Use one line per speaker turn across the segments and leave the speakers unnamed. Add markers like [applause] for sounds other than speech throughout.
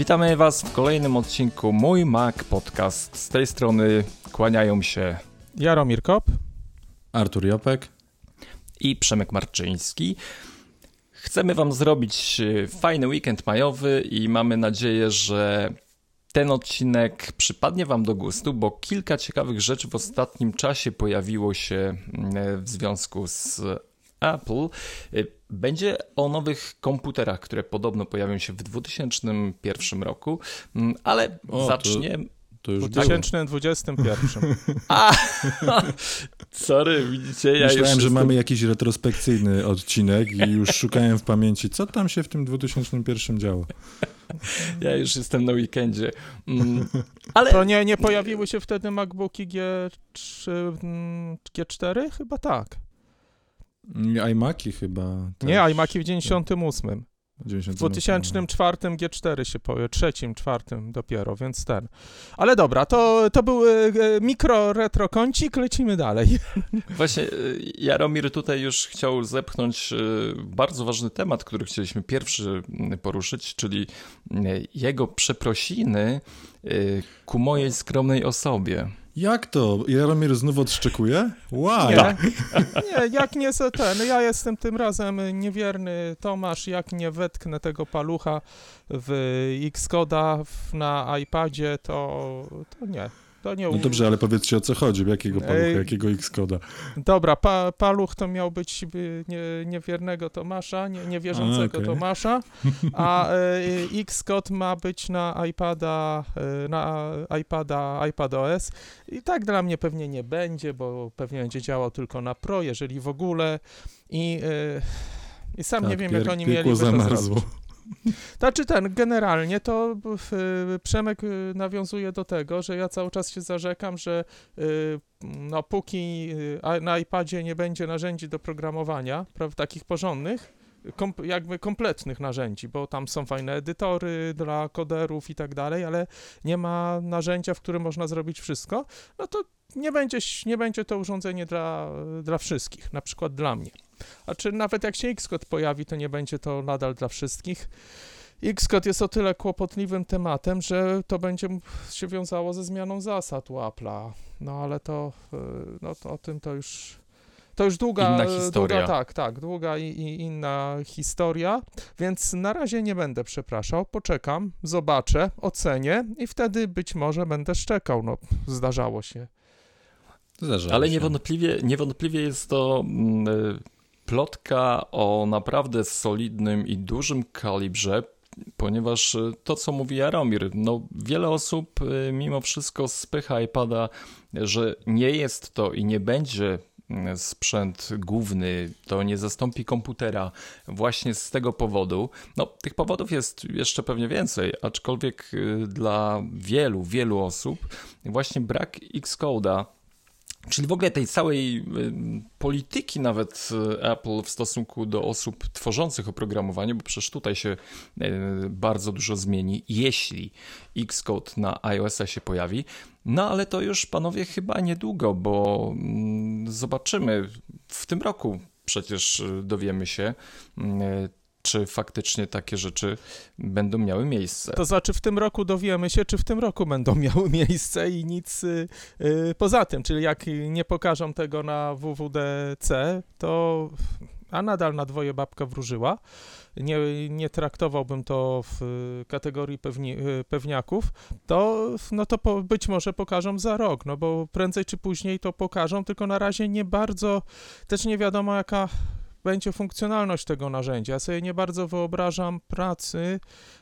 Witamy Was w kolejnym odcinku Mój Mac Podcast. Z tej strony kłaniają się
Jaromir Kop,
Artur Jopek
i Przemek Marczyński. Chcemy Wam zrobić e, fajny weekend majowy i mamy nadzieję, że ten odcinek przypadnie Wam do gustu, bo kilka ciekawych rzeczy w ostatnim czasie pojawiło się mm, w związku z Apple. E, będzie o nowych komputerach, które podobno pojawią się w 2001 roku, mm, ale
O, to-
zacznie.
To już
w
było.
2021. [laughs]
A! Sorry, widzicie, ja już
Myślałem, że
jestem-
mamy jakiś retrospekcyjny odcinek i już szukałem w pamięci, co tam się w tym 2001 działo. [laughs]
Ja już jestem na weekendzie. Mm, [laughs] ale
To nie, nie pojawiły się wtedy MacBooki G3, mm, G4? Chyba tak.
Nie, iMaki chyba. też.
Nie, iMaki w 98. W
98.
2004 G4 się pojawił, trzecim, czwartym dopiero, więc ten. Ale dobra, to, to był e, e, mikro retro kącik, lecimy dalej. [laughs]
Właśnie y, Jaromir tutaj już chciał zepchnąć bardzo ważny temat, który chcieliśmy pierwszy poruszyć, czyli jego przeprosiny ku mojej skromnej osobie.
Jak to? Jaromir znów odszczekuje? Why?
Nie, nie, jak nie se ten, ja jestem tym razem niewierny Tomasz, jak nie wetknę tego palucha w Xcoda w- na iPadzie, to, to nie. To nie
No dobrze, ale powiedzcie o co chodzi, jakiego palucha,
Ej.
jakiego Xcoda.
Dobra, pa, paluch to miał być y, nie, niewiernego Tomasza, nie, niewierzącego
A, okej.
Tomasza, a [laughs] y, Xcode ma być na iPada, y, na iPada, iPadOS i tak dla mnie pewnie nie będzie, bo pewnie będzie działał tylko na Pro, jeżeli w ogóle i, y, i sam nie
Tak,
wiem,
pier-
jak oni mieli to zrobić. Znaczy ten, generalnie to y, Przemek y, nawiązuje do tego, że ja cały czas się zarzekam, że y, no póki na iPadzie nie będzie narzędzi do programowania, praw, takich porządnych, kom, jakby kompletnych narzędzi, bo tam są fajne edytory dla koderów i tak dalej, ale nie ma narzędzia, w którym można zrobić wszystko, no to nie będzie, nie będzie to urządzenie dla, dla wszystkich, na przykład dla mnie. A czy nawet jak się Xcode pojawi, to nie będzie to nadal dla wszystkich. Xcode jest o tyle kłopotliwym tematem, że to będzie się wiązało ze zmianą zasad u Apple'a. No ale to, y, no to o tym to już, to już długa,
Inna historia.
Długa, tak, tak, długa i, i inna historia, więc na razie nie będę przepraszał, poczekam, zobaczę, ocenię i wtedy być może będę szczekał, no zdarzało się.
Zdarzało
Ale
się.
niewątpliwie, niewątpliwie jest to mm, y, plotka o naprawdę solidnym i dużym kalibrze, ponieważ y, to, co mówi Jaromir, no wiele osób y, mimo wszystko spycha iPada, że nie jest to i nie będzie sprzęt główny, to nie zastąpi komputera właśnie z tego powodu. No, tych powodów jest jeszcze pewnie więcej, aczkolwiek y, dla wielu, wielu osób właśnie brak Xcode'a Czyli w ogóle tej całej y, polityki nawet y, Apple w stosunku do osób tworzących oprogramowanie, bo przecież tutaj się y, bardzo dużo zmieni, jeśli Xcode na iOS-a się pojawi. No ale to już panowie chyba niedługo, bo mm, zobaczymy w tym roku przecież dowiemy się, czy faktycznie takie rzeczy będą miały miejsce.
To znaczy w tym roku dowiemy się, czy w tym roku będą [laughs] miały miejsce i nic y, y, poza tym, czyli jak nie pokażą tego na WWDC, to a nadal na dwoje babka wróżyła. Nie, nie traktowałbym to w y, kategorii pewni, y, pewniaków, to, no to po, być może pokażą za rok, no bo prędzej czy później to pokażą, tylko na razie nie bardzo, też nie wiadomo jaka będzie funkcjonalność tego narzędzia. Ja sobie nie bardzo wyobrażam pracy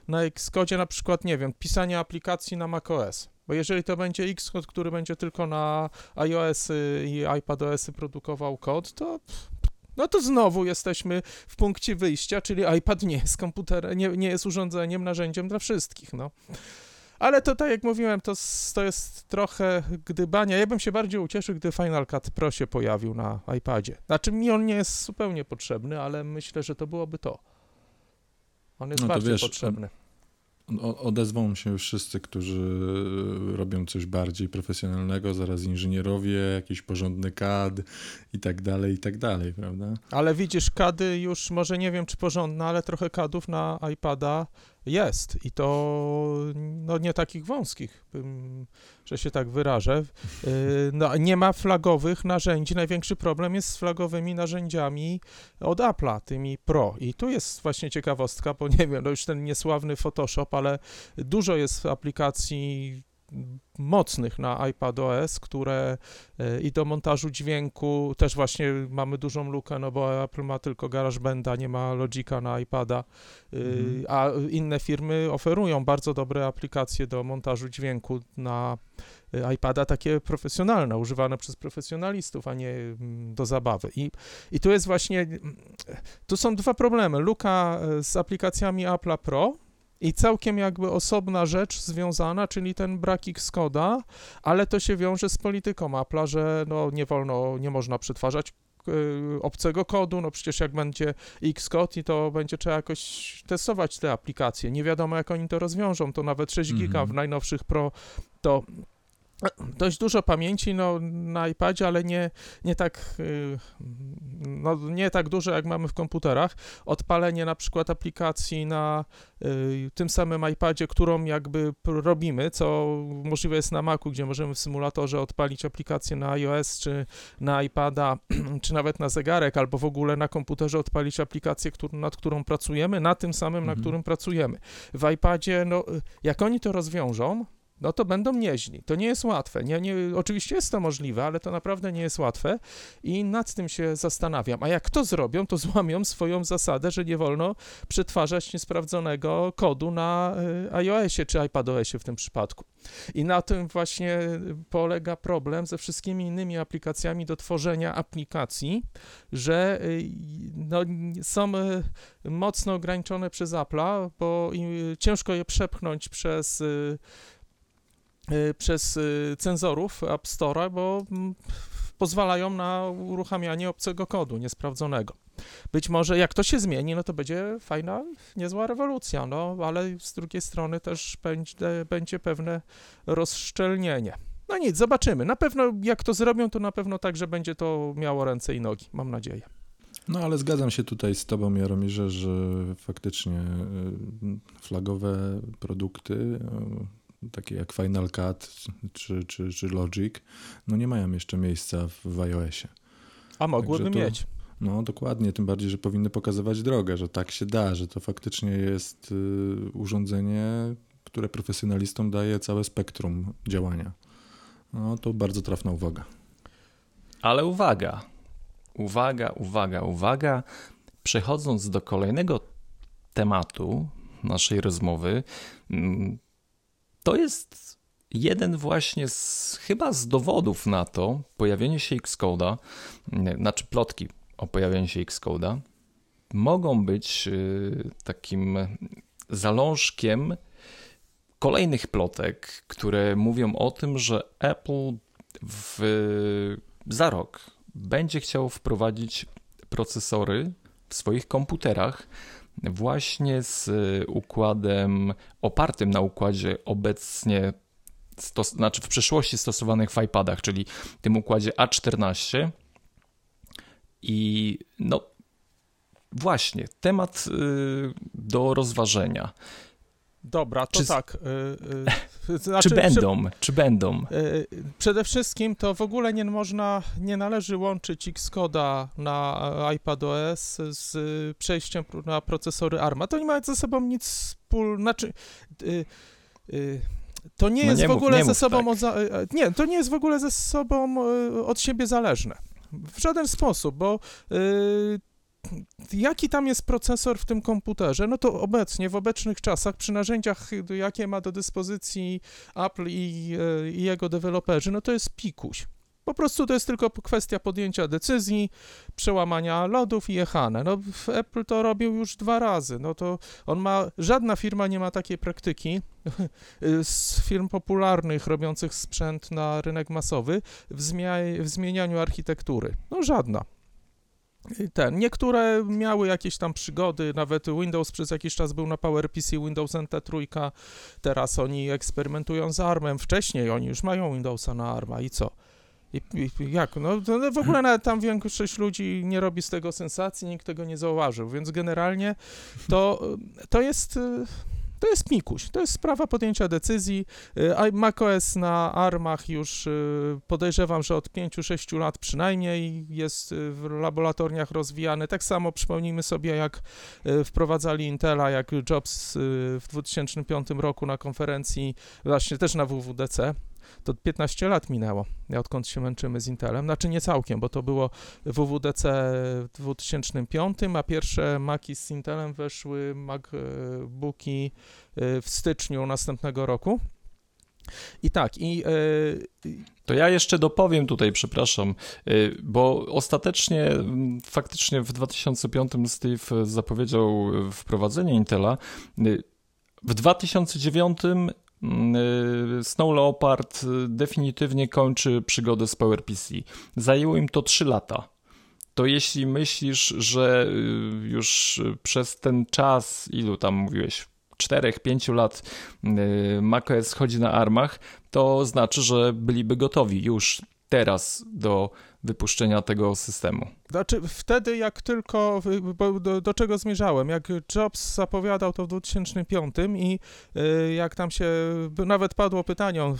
na Xcode, na przykład, nie wiem, pisania aplikacji na macOS. Bo jeżeli to będzie Xcode, który będzie tylko na iOS -y i iPadOS -y produkował kod, to no to znowu jesteśmy w punkcie wyjścia, czyli iPad nie jest komputerem, nie, nie jest urządzeniem, narzędziem dla wszystkich, no. Ale to, tak jak mówiłem, to, to jest trochę gdybania. Ja bym się bardziej ucieszył, gdy Final Cut Pro się pojawił na iPadzie. Znaczy mi on nie jest zupełnie potrzebny, ale myślę, że to byłoby to. On jest
No
bardziej
wiesz,
potrzebny.
Odezwą się wszyscy, którzy robią coś bardziej profesjonalnego, zaraz inżynierowie, jakiś porządny CAD i tak dalej, i tak dalej, prawda?
Ale widzisz, kady już, może nie wiem czy porządne, ale trochę kadów na iPada jest i to no, nie takich wąskich, że się tak wyrażę. Y, no, nie ma flagowych narzędzi. Największy problem jest z flagowymi narzędziami od Apple'a, tymi Pro. I tu jest właśnie ciekawostka, bo [laughs] nie wiem, no już ten niesławny Photoshop, ale dużo jest aplikacji mocnych na iPadOS, które e, i do montażu dźwięku też właśnie mamy dużą lukę, no bo Apple ma tylko GarageBanda, nie ma Logica na iPada, mm. a inne firmy oferują bardzo dobre aplikacje do montażu dźwięku na e, iPada, takie profesjonalne, używane przez profesjonalistów, a nie mm, do zabawy. I, i tu jest właśnie, mm, tu są dwa problemy. Luka z aplikacjami Apple Pro, i całkiem jakby osobna rzecz związana, czyli ten brak Xcode'a, ale to się wiąże z polityką Apple'a, że no nie wolno, nie można przetwarzać y, obcego kodu, no przecież jak będzie Xcode i to będzie trzeba jakoś testować te aplikacje. Nie wiadomo jak oni to rozwiążą, to nawet 6 giga mm -hmm. w najnowszych Pro to dość dużo pamięci no, na iPadzie, ale nie, nie, tak, y, no, nie tak dużo, jak mamy w komputerach. Odpalenie na przykład aplikacji na y, tym samym iPadzie, którą jakby robimy, co możliwe jest na Macu, gdzie możemy w symulatorze odpalić aplikację na iOS, czy na iPada, [clears throat] czy nawet na zegarek, albo w ogóle na komputerze odpalić aplikację, który, nad którą pracujemy, na tym samym, mhm. na którym pracujemy. W iPadzie, no, jak oni to rozwiążą, no to będą nieźli. To nie jest łatwe. Nie, nie, oczywiście jest to możliwe, ale to naprawdę nie jest łatwe i nad tym się zastanawiam. A jak to zrobią, to złamią swoją zasadę, że nie wolno przetwarzać niesprawdzonego kodu na y, iOSie czy iPadOSie w tym przypadku. I na tym właśnie polega problem ze wszystkimi innymi aplikacjami do tworzenia aplikacji, że y, no, są y, mocno ograniczone przez Apple'a, bo ciężko je przepchnąć przez przez y, cenzorów App Store'a, bo mm, pozwalają na uruchamianie obcego kodu niesprawdzonego. Być może jak to się zmieni, no to będzie fajna, niezła rewolucja, no ale z drugiej strony też będzie, będzie pewne rozszczelnienie. No nic, zobaczymy. Na pewno jak to zrobią, to na pewno także będzie to miało ręce i nogi, mam nadzieję.
No ale zgadzam się tutaj z tobą, Jaromirze, że faktycznie y, flagowe produkty takie jak Final Cut czy, czy, czy Logic, no nie mają jeszcze miejsca w, w iOSie.
A mogłyby to, mieć.
No dokładnie, tym bardziej, że powinny pokazywać drogę, że tak się da, że to faktycznie jest y, urządzenie, które profesjonalistom daje całe spektrum działania. No to bardzo trafna uwaga.
Ale uwaga, uwaga, uwaga, uwaga. Przechodząc do kolejnego tematu naszej rozmowy, mm, to jest jeden właśnie z, chyba z dowodów na to, pojawienie się Xcode'a, znaczy plotki o pojawieniu się Xcode'a, mogą być y, takim zalążkiem kolejnych plotek, które mówią o tym, że Apple w, za rok będzie chciał wprowadzić procesory w swoich komputerach, właśnie z y, układem opartym na układzie obecnie, stos, znaczy w przeszłości stosowanych w iPadach, czyli tym układzie A14. I no właśnie, temat y, do rozważenia.
Dobra, to czy, tak.
Y, y, [laughs] znaczy, czy będą, czy, czy będą? Y,
przede wszystkim to w ogóle nie można, nie należy łączyć Xcode'a na iPadOS z przejściem na procesory ARMA. To nie ma ze sobą nic wspólnego, znaczy... To nie no jest nie w ogóle mów, ze sobą tak. od, nie, to nie jest w ogóle ze sobą od siebie zależne. W żaden sposób, bo jaki tam jest procesor w tym komputerze? No to obecnie, w obecnych czasach, przy narzędziach, jakie ma do dyspozycji Apple i, e, i jego deweloperzy, no to jest pikuś. Po prostu to jest tylko kwestia podjęcia decyzji, przełamania lodów i jechane. No, Apple to robił już dwa razy. No to on ma, żadna firma nie ma takiej praktyki z firm popularnych robiących sprzęt na rynek masowy w, zmia- w zmienianiu architektury. No żadna ten, niektóre miały jakieś tam przygody, nawet Windows przez jakiś czas był na PowerPC, Windows NT3, teraz oni eksperymentują z ARMem, wcześniej oni już mają Windowsa na ARMa i co? I, i jak? No, no w ogóle nawet tam większość ludzi nie robi z tego sensacji, nikt tego nie zauważył, więc generalnie to, to jest To jest pikuś, to jest sprawa podjęcia decyzji. Y, macOS na ARMach już y, podejrzewam, że od 5-6 lat przynajmniej jest y, w laboratoriach rozwijany. Tak samo przypomnijmy sobie, jak wprowadzali Intela, jak Jobs w 2005 roku na konferencji, właśnie też na WWDC, to 15 lat minęło, odkąd się męczymy z Intelem. Znaczy nie całkiem, bo to było WWDC w 2005, a pierwsze Maki z Intelem weszły MacBooki e, w styczniu następnego roku. I tak, i.
Yy... To ja jeszcze dopowiem tutaj, przepraszam, bo ostatecznie, faktycznie w 2005 Steve zapowiedział wprowadzenie Intela. W 2009 Mm, y, Snow Leopard y, definitywnie kończy przygodę z PowerPC. Zajęło im to 3 lata. To jeśli myślisz, że y, już przez ten czas, ilu tam mówiłeś, 4-5 lat macOS chodzi na armach, to znaczy, że byliby gotowi już teraz do wypuszczenia tego systemu.
Znaczy, wtedy jak tylko, do, do, czego zmierzałem, jak Jobs zapowiadał to w 2005 i y, jak tam się, nawet padło pytanie,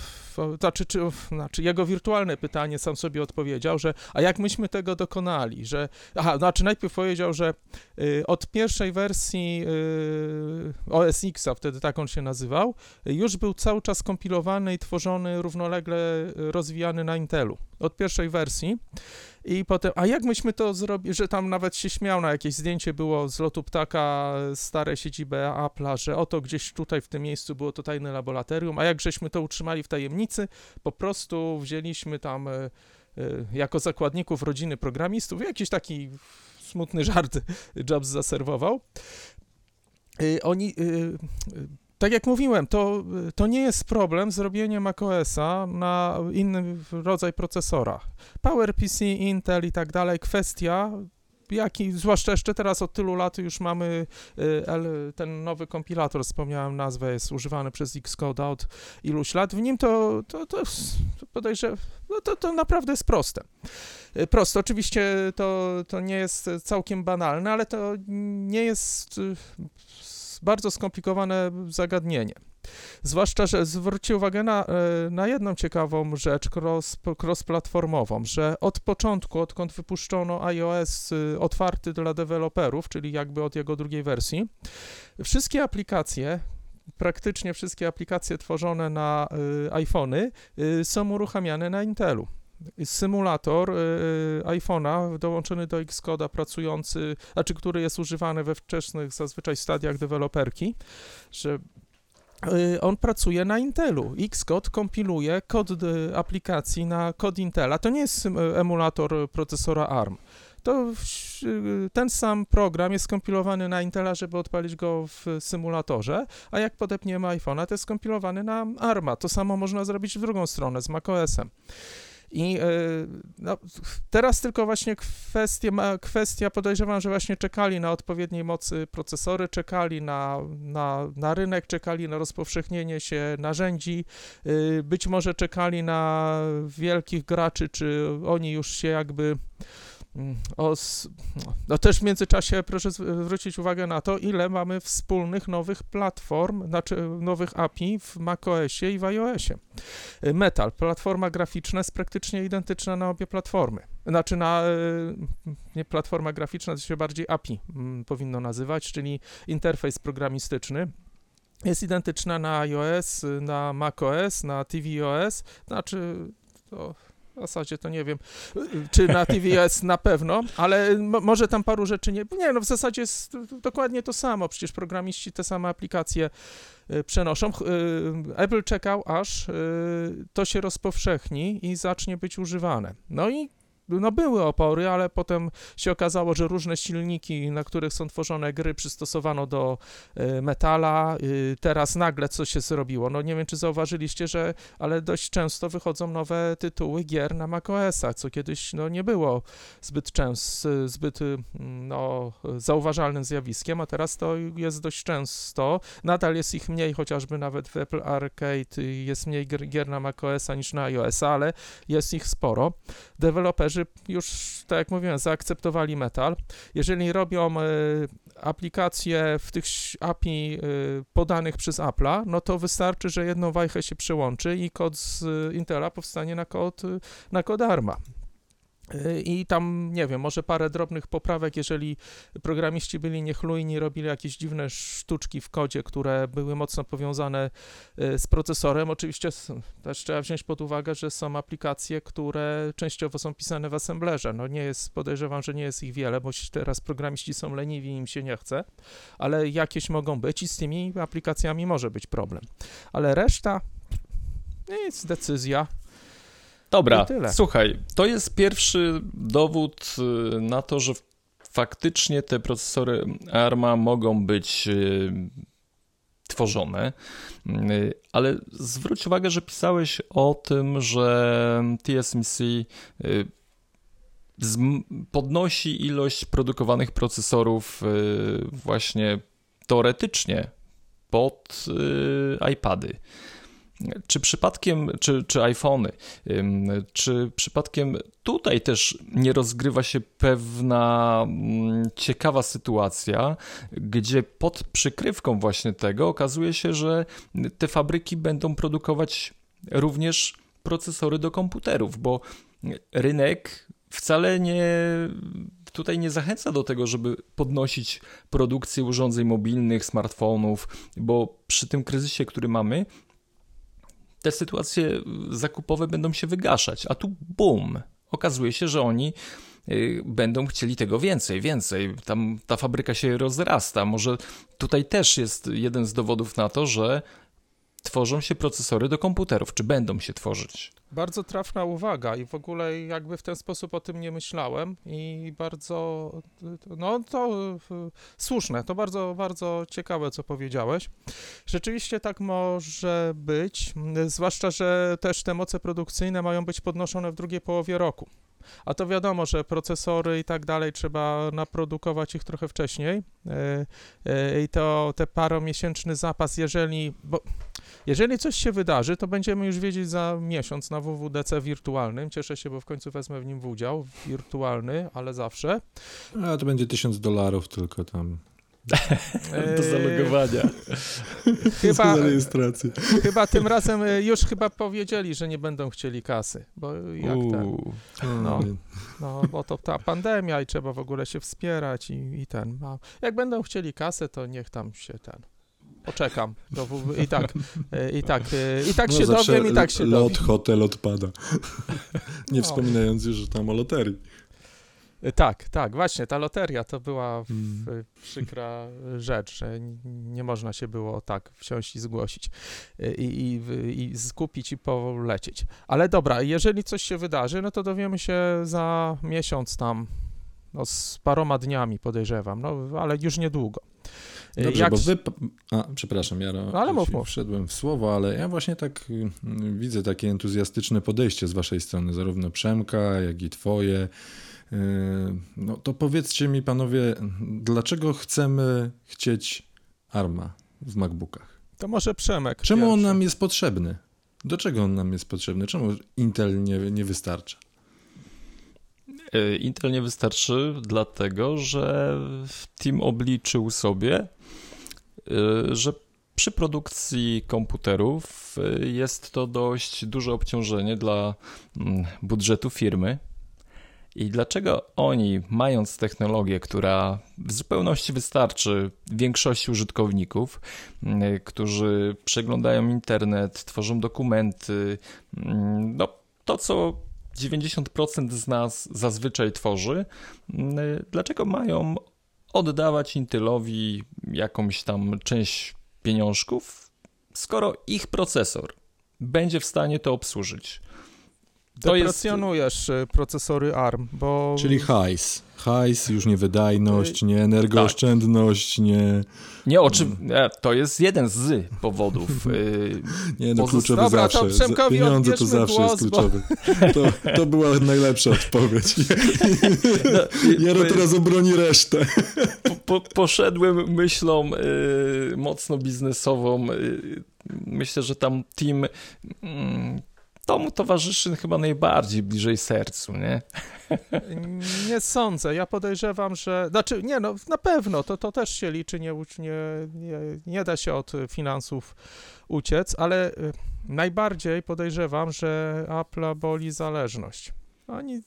znaczy, czy, znaczy jego wirtualne pytanie sam sobie odpowiedział, że a jak myśmy tego dokonali, że, aha, znaczy najpierw powiedział, że y, od pierwszej wersji y, OS X, a wtedy tak on się nazywał, już był cały czas kompilowany i tworzony równolegle, rozwijany na Intelu. Od pierwszej wersji. I potem, a jak myśmy to zrobili, że tam nawet się śmiał na jakieś zdjęcie było z lotu ptaka, stare siedziby Apple'a, że oto gdzieś tutaj w tym miejscu było to tajne laboratorium, a jak żeśmy to utrzymali w tajemnicy, po prostu wzięliśmy tam e, e, jako zakładników rodziny programistów, jakiś taki smutny żart [laughs] Jobs zaserwował. E, oni tak jak mówiłem, to, to nie jest problem zrobienie macOSa na inny rodzaj procesora. PowerPC, Intel i tak dalej, kwestia jaki, zwłaszcza jeszcze teraz od tylu lat już mamy y, ten nowy kompilator, wspomniałem nazwę, jest używany przez Xcode od iluś lat, w nim to, to, to, podejrzewam, no to, to naprawdę jest proste. Y, proste, oczywiście to, to nie jest całkiem banalne, ale to nie jest y, bardzo skomplikowane zagadnienie. Zwłaszcza, że zwróćcie uwagę na, e, na jedną ciekawą rzecz cross, cross-platformową, że od początku, odkąd wypuszczono iOS y, otwarty dla deweloperów, czyli jakby od jego drugiej wersji, wszystkie aplikacje, praktycznie wszystkie aplikacje tworzone na y, iPhony y, są uruchamiane na Intelu symulator y, y, iPhone'a dołączony do Xcode'a pracujący, znaczy który jest używany we wczesnych zazwyczaj stadiach deweloperki, że y, on pracuje na Intelu. Xcode kompiluje kod aplikacji na kod Intela. To nie jest emulator procesora ARM. To ten sam program jest skompilowany na Intela, żeby odpalić go w symulatorze, a jak podepniemy iPhone'a, to jest skompilowany na ARMA. To samo można zrobić w drugą stronę z macOSem. I e, no, teraz tylko właśnie kwestia, kwestia, podejrzewam, że właśnie czekali na odpowiedniej mocy procesory, czekali na, na, na rynek, czekali na rozpowszechnienie się narzędzi, e, być może czekali na wielkich graczy, czy oni już się jakby o, no też w międzyczasie proszę zwrócić uwagę na to, ile mamy wspólnych nowych platform, znaczy nowych API w macOSie i w iOSie. Metal, platforma graficzna jest praktycznie identyczna na obie platformy. Znaczy na, y, nie platforma graficzna, to się bardziej API mm, powinno nazywać, czyli interfejs programistyczny jest identyczna na iOS, na macOS, na tvOS, znaczy to w zasadzie to nie wiem, czy na TVS na pewno, ale może tam paru rzeczy nie. Nie, no w zasadzie jest dokładnie to samo. Przecież programiści te same aplikacje y, przenoszą. Y, Apple czekał, aż y, to się rozpowszechni i zacznie być używane. No i no były opory, ale potem się okazało, że różne silniki, na których są tworzone gry, przystosowano do y, metala. Y, teraz nagle coś się zrobiło. No nie wiem, czy zauważyliście, że ale dość często wychodzą nowe tytuły gier na macOSach, co kiedyś no, nie było zbyt często, zbyt no, zauważalnym zjawiskiem, a teraz to jest dość często. Nadal jest ich mniej, chociażby nawet w Apple Arcade jest mniej gier na macOSa niż na iOS, ale jest ich sporo. Deweloperzy którzy już, tak jak mówiłem, zaakceptowali metal. Jeżeli robią aplikacje w tych API podanych przez Apple'a, no to wystarczy, że jedną wajchę się przełączy i kod z Intela powstanie na kod, na kod ARMA. I tam, nie wiem, może parę drobnych poprawek, jeżeli programiści byli niechlujni, robili jakieś dziwne sztuczki w kodzie, które były mocno powiązane e, z procesorem. Oczywiście też trzeba wziąć pod uwagę, że są aplikacje, które częściowo są pisane w assemblerze. No nie jest, podejrzewam, że nie jest ich wiele, bo teraz programiści są leniwi im się nie chce, ale jakieś mogą być i z tymi aplikacjami może być problem. Ale reszta, jest decyzja
Dobra, słuchaj, to jest pierwszy dowód y, na to, że faktycznie te procesory ARMA mogą być y, tworzone, y, ale zwróć uwagę, że pisałeś o tym, że TSMC podnosi ilość produkowanych procesorów właśnie teoretycznie pod iPady. Czy przypadkiem, czy, czy iPhony, czy przypadkiem tutaj też nie rozgrywa się pewna mm, ciekawa sytuacja, gdzie pod przykrywką właśnie tego okazuje się, że te fabryki będą produkować również procesory do komputerów, bo rynek wcale nie tutaj nie zachęca do tego, żeby podnosić produkcję urządzeń mobilnych, smartfonów, bo przy tym kryzysie, który mamy, te sytuacje zakupowe będą się wygaszać, a tu bum, okazuje się, że oni y, będą chcieli tego więcej, więcej. Tam ta fabryka się rozrasta. Może tutaj też jest jeden z dowodów na to, że tworzą się procesory do komputerów, czy będą się tworzyć.
Bardzo trafna uwaga i w ogóle jakby w ten sposób o tym nie myślałem i bardzo, no to słuszne, to bardzo, bardzo ciekawe, co powiedziałeś. Rzeczywiście tak może być, zwłaszcza, że też te moce produkcyjne mają być podnoszone w drugiej połowie roku. A to wiadomo, że procesory i tak dalej trzeba naprodukować ich trochę wcześniej. E, e, I to te paromiesięczny zapas, jeżeli. Bo jeżeli coś się wydarzy, to będziemy już wiedzieć za miesiąc na WWDC wirtualnym. Cieszę się, bo w końcu wezmę w nim w udział. Wirtualny, ale zawsze.
A to będzie tysiąc dolarów tylko tam. [laughs]
Do zalogowania. [laughs]
Chyba, rejestracji. chyba tym razem e, już chyba powiedzieli, że nie będą chcieli kasy, bo jak ten, no, no, bo to ta pandemia i trzeba w ogóle się wspierać i, i ten, no, jak będą chcieli kasę, to niech tam się ten, poczekam. I tak, e, i tak, e, i tak no się dowiem, i tak się
lot, dowiem. Lot, hotel odpada. [laughs] Nie no. wspominając już tam o loterii.
E, tak, tak, właśnie, ta loteria to była hmm. przykra rzecz, że nie można się było tak wsiąść i zgłosić i, i, i skupić i polecieć. Ale dobra, jeżeli coś się wydarzy, no to dowiemy się za miesiąc tam, no z paroma dniami podejrzewam, no ale już niedługo.
Dobrze, Jak... bo wy... A, przepraszam, ja no, ale mów, mów. wszedłem w słowo, ale ja właśnie tak mm, widzę takie entuzjastyczne podejście z waszej strony, zarówno Przemka, jak i twoje. Y, no to powiedzcie mi, panowie, dlaczego chcemy chcieć ARMA w MacBookach?
To może Przemek.
Czemu pierwszy. on nam jest potrzebny? Do czego on nam jest potrzebny? Czemu Intel nie, nie wystarcza?
Y, Intel nie wystarczy, dlatego że Team obliczył sobie, że przy produkcji komputerów y, jest to dość duże obciążenie dla mm, budżetu firmy. I dlaczego oni, mając technologię, która w zupełności wystarczy większości użytkowników, y, którzy przeglądają internet, tworzą dokumenty, mm, no to co 90% z nas zazwyczaj tworzy, dlaczego mają oddawać Intelowi jakąś tam część pieniążków, skoro ich procesor będzie w stanie to obsłużyć.
To Deprecjonujesz jest... procesory ARM, bo...
Czyli hajs. Hajs, już nie wydajność, nie energooszczędność, tak. nie...
Nie, oczywiście, to jest jeden z powodów.
Y, [laughs] nie, no kluczowy Dobra, zawsze. To Pieniądze to zawsze głos, jest kluczowy. Bo... To, to była najlepsza odpowiedź. [laughs] No, Jaro teraz obroni resztę.
Po, po, poszedłem myślą y, mocno biznesową. Y, myślę, że tam team... Y, to mu towarzyszy chyba najbardziej bliżej sercu, nie?
Nie sądzę. Ja podejrzewam, że. Znaczy, nie, no na pewno to, to też się liczy, nie, nie, nie, nie da się od finansów uciec, ale y, najbardziej podejrzewam, że Apple boli zależność. Oni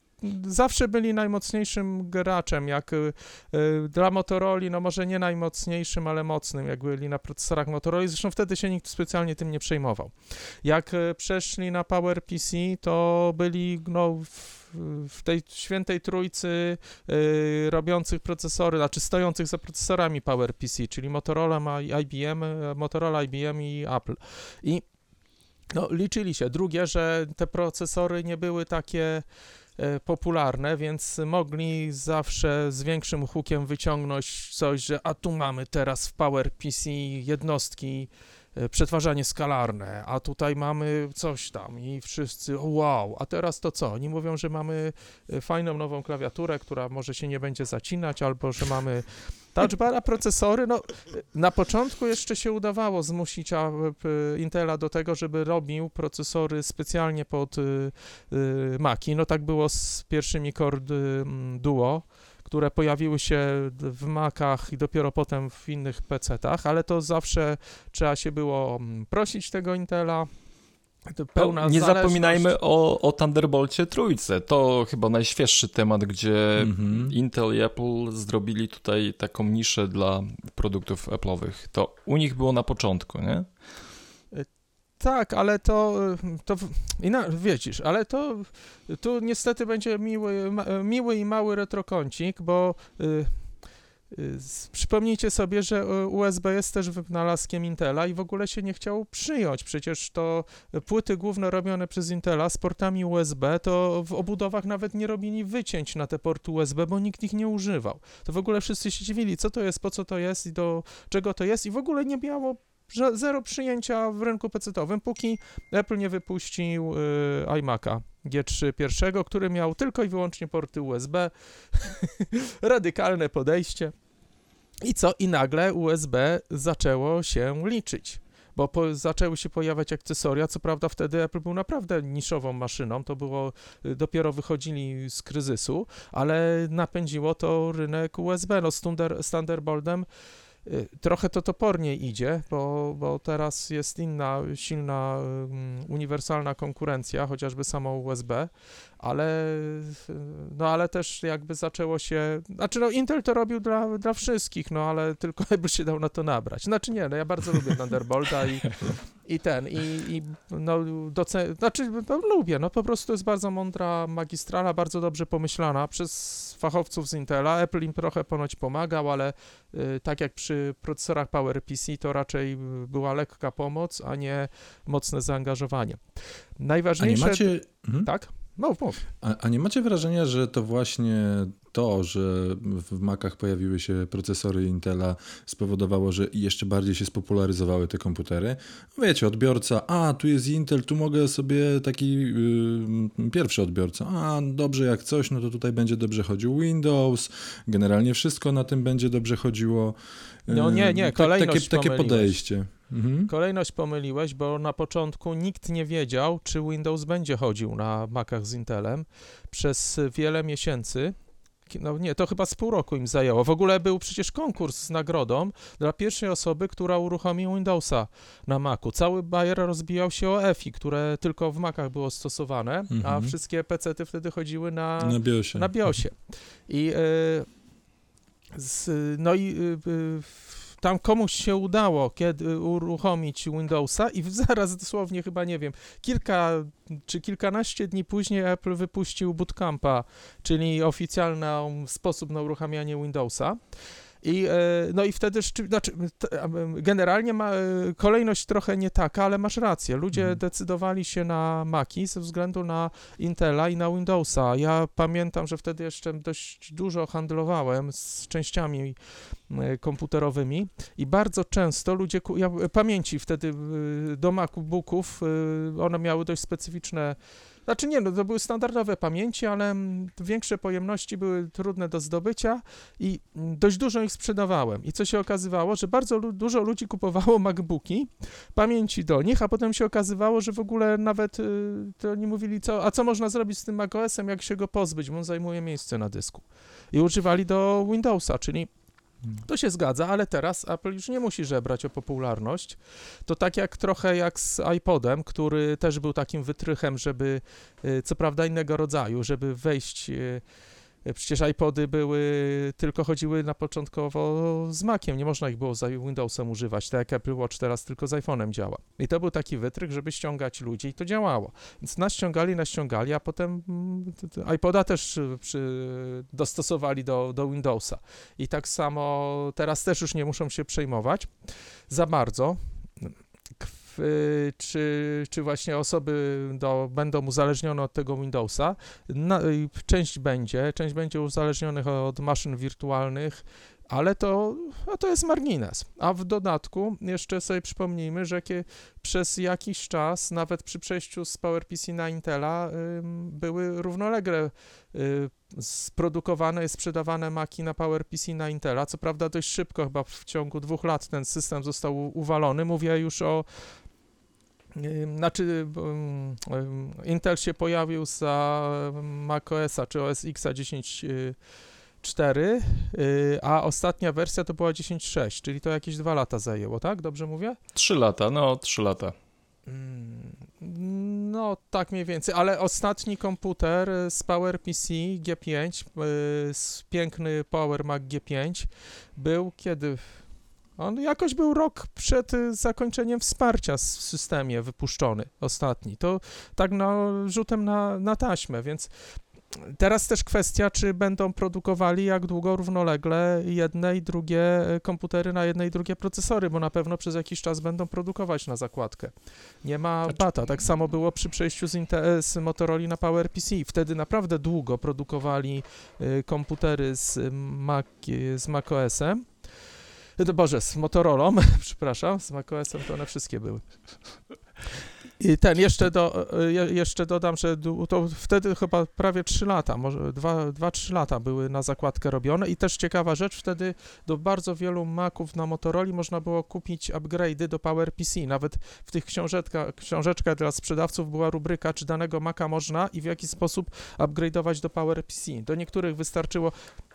zawsze byli najmocniejszym graczem, jak y, y, dla Motorola, no może nie najmocniejszym, ale mocnym, jak byli na procesorach Motorola, zresztą wtedy się nikt specjalnie tym nie przejmował. Jak y, przeszli na PowerPC, to byli no, w, w tej świętej trójcy y, robiących procesory, znaczy stojących za procesorami PowerPC, czyli Motorola, IBM, Motorola, IBM i Apple. I no, liczyli się. Drugie, że te procesory nie były takie popularne, więc mogli zawsze z większym hukiem wyciągnąć coś, że a tu mamy teraz w PowerPC jednostki e, przetwarzanie skalarne, a tutaj mamy coś tam i wszyscy wow, a teraz to co? Oni mówią, że mamy e, fajną nową klawiaturę, która może się nie będzie zacinać, albo że mamy touchbar, a procesory, no na początku jeszcze się udawało zmusić Intela do tego, żeby robił procesory specjalnie pod Maki, no tak było z pierwszymi Core Duo, które pojawiły się w Macach i dopiero potem w innych PC-tach, ale to zawsze trzeba się było mm, prosić tego Intela,
Pełna nie zapominajmy o, o Thunderbolcie trójce. To chyba najświeższy temat, gdzie mm-hmm. Intel i Apple zrobili tutaj taką niszę dla produktów Apple'owych. To u nich było na początku, nie?
E, tak, ale to, to ina, wiecie, ale to tu niestety będzie miły, miły i mały retrokącik, bo y, Y, przypomnijcie sobie, że USB jest też wynalazkiem Intela i w ogóle się nie chciał przyjąć. Przecież to płyty główne robione przez Intela z portami USB, to w obudowach nawet nie robili wycięć na te porty USB, bo nikt ich nie używał. To w ogóle wszyscy się dziwili, co to jest, po co to jest i do czego to jest i w ogóle nie miało zero przyjęcia w rynku PC-owym, póki Apple nie wypuścił y, iMac'a G3 pierwszego, który miał tylko i wyłącznie porty USB. [laughs] Radykalne podejście. I co? I nagle USB zaczęło się liczyć bo po, zaczęły się pojawiać akcesoria. Co prawda wtedy Apple był naprawdę niszową maszyną, to było, y, dopiero wychodzili z kryzysu, ale napędziło to rynek USB. No z Thunderboltem Y, trochę to topornie idzie, bo, bo teraz jest inna, silna, um, uniwersalna konkurencja, chociażby samo USB, ale, no ale też jakby zaczęło się, znaczy no Intel to robił dla, dla wszystkich, no ale tylko [laughs] jakby się dał na to nabrać. Znaczy nie, no ja bardzo [laughs] lubię Thunderbolta i, i ten, i, i no docen, znaczy no, lubię, no po prostu jest bardzo mądra magistrala, bardzo dobrze pomyślana przez fachowców z Intela. Apple im trochę ponoć pomagał, ale y, tak jak przy procesorach PowerPC to raczej była lekka pomoc, a nie mocne zaangażowanie. Najważniejsze...
A nie macie...
Mhm. Tak? No, mów.
A, a, nie macie wrażenia, że to właśnie to, że w Macach pojawiły się procesory Intela spowodowało, że jeszcze bardziej się spopularyzowały te komputery? Wiecie, odbiorca, a tu jest Intel, tu mogę sobie taki yy, pierwszy odbiorca, a dobrze jak coś, no to tutaj będzie dobrze chodził Windows, generalnie wszystko na tym będzie dobrze chodziło.
No nie, nie, kolejność
takie, takie podejście.
Mhm. Kolejność pomyliłeś, bo na początku nikt nie wiedział, czy Windows będzie chodził na Macach z Intelem. Przez wiele miesięcy no nie, to chyba z pół roku im zajęło. W ogóle był przecież konkurs z nagrodą dla pierwszej osoby, która uruchomi Windowsa na Macu. Cały Bayer rozbijał się o EFI, które tylko w Macach było stosowane, mhm. a wszystkie PC-ty wtedy chodziły na,
na BIOSie.
Na BIOSie. I, yy, z, no i yy, tam komuś się udało kiedy uruchomić Windowsa i [laughs] zaraz dosłownie chyba, nie wiem, kilka czy kilkanaście dni później Apple wypuścił Bootcampa, czyli oficjalny sposób na uruchamianie Windowsa. I, e, no i wtedy, znaczy, generalnie ma e, kolejność trochę nie taka, ale masz rację. Ludzie mhm. decydowali się na Maci ze względu na Intela i na Windowsa. Ja pamiętam, że wtedy jeszcze dość dużo handlowałem z częściami e, komputerowymi i bardzo często ludzie, ja, pamięci wtedy do MacBooków, one miały dość specyficzne znaczy nie, no to były standardowe pamięci, ale mm, większe pojemności były trudne do zdobycia i mm, dość dużo ich sprzedawałem. I co się okazywało, że bardzo lu dużo ludzi kupowało MacBooki, pamięci do nich, a potem się okazywało, że w ogóle nawet y, to oni mówili, co, a co można zrobić z tym macOSem, jak się go pozbyć, bo on zajmuje miejsce na dysku. I używali do Windowsa, czyli to się zgadza, ale teraz Apple już nie musi żebrać o popularność. To tak jak trochę jak z iPodem, który też był takim wytrychem, żeby, y, co prawda innego rodzaju, żeby wejść y, Przecież iPody były, tylko chodziły na początkowo z Maciem, nie można ich było za Windowsem używać, tak jak Apple Watch teraz tylko z iPhone'em działa. I to był taki wytrych, żeby ściągać ludzi i to działało. Więc naściągali, naściągali, a potem mm, iPoda też przy, dostosowali do, do Windowsa. I tak samo teraz też już nie muszą się przejmować za bardzo czy, czy właśnie osoby do, będą uzależnione od tego Windowsa. Na, część będzie, część będzie uzależnionych od maszyn wirtualnych, ale to, to jest margines. A w dodatku jeszcze sobie przypomnijmy, że przez jakiś czas, nawet przy przejściu z PowerPC na Intela, y, były równolegle y, sprodukowane i sprzedawane maki na PowerPC na Intela. Co prawda dość szybko, chyba w ciągu dwóch lat ten system został uwalony. Mówię już o znaczy, Intel się pojawił za macOSa czy OS X 10.4, a ostatnia wersja to była 10.6, czyli to jakieś dwa lata zajęło, tak? Dobrze mówię?
Trzy lata, no trzy lata.
No, tak mniej więcej, ale ostatni komputer z PowerPC G5, y, piękny Power Mac G5, był kiedy? On jakoś był rok przed y, zakończeniem wsparcia w systemie wypuszczony, ostatni. To tak no, rzutem na, na taśmę, więc teraz też kwestia, czy będą produkowali jak długo równolegle jedne i drugie y, komputery na jedne i drugie procesory, bo na pewno przez jakiś czas będą produkować na zakładkę. Nie ma znaczy- bata. Tak samo było przy przejściu z, Intel, z Motorola na PowerPC. Wtedy naprawdę długo produkowali y, komputery z, Mac, z macOS-em Boże, z Motorola, [laughs] przepraszam, z macOS-em to one wszystkie były. I ten, jeszcze, do, e, jeszcze dodam, że to wtedy chyba prawie 3 lata, może 2-3 lata były na zakładkę robione i też ciekawa rzecz, wtedy do bardzo wielu Maców na Motorola można było kupić upgrade'y do PowerPC. Nawet w tych książeczkach, dla sprzedawców była rubryka, czy danego Maca można i w jaki sposób upgrade'ować do PowerPC. Do niektórych wystarczyło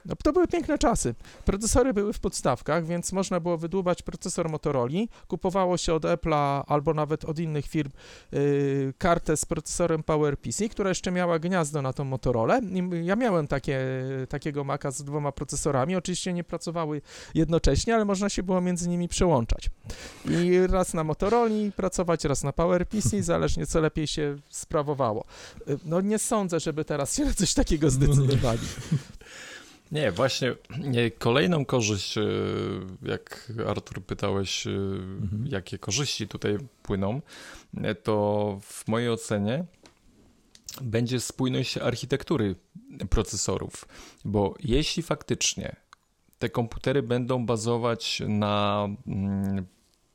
no, to były piękne czasy. Procesory były w podstawkach, więc można było wydłubać procesor Motorola. Kupowało się od Apple'a albo nawet od innych firm yy, kartę z procesorem PowerPC, która jeszcze miała gniazdo na tą Motorola. Ja miałem takie, takiego Maca z dwoma procesorami. Oczywiście nie pracowały jednocześnie, ale można się było między nimi przełączać. I raz na Motorola pracować, raz na PowerPC, [laughs] zależnie co lepiej się sprawowało. Yy, no nie sądzę, żeby teraz się na coś takiego zdecydowali. [laughs]
Nie, właśnie nie, kolejną korzyść, e, jak Artur pytałeś, mhm. jakie korzyści tutaj płyną, to w mojej ocenie będzie spójność architektury procesorów, bo jeśli faktycznie te komputery będą bazować na mm,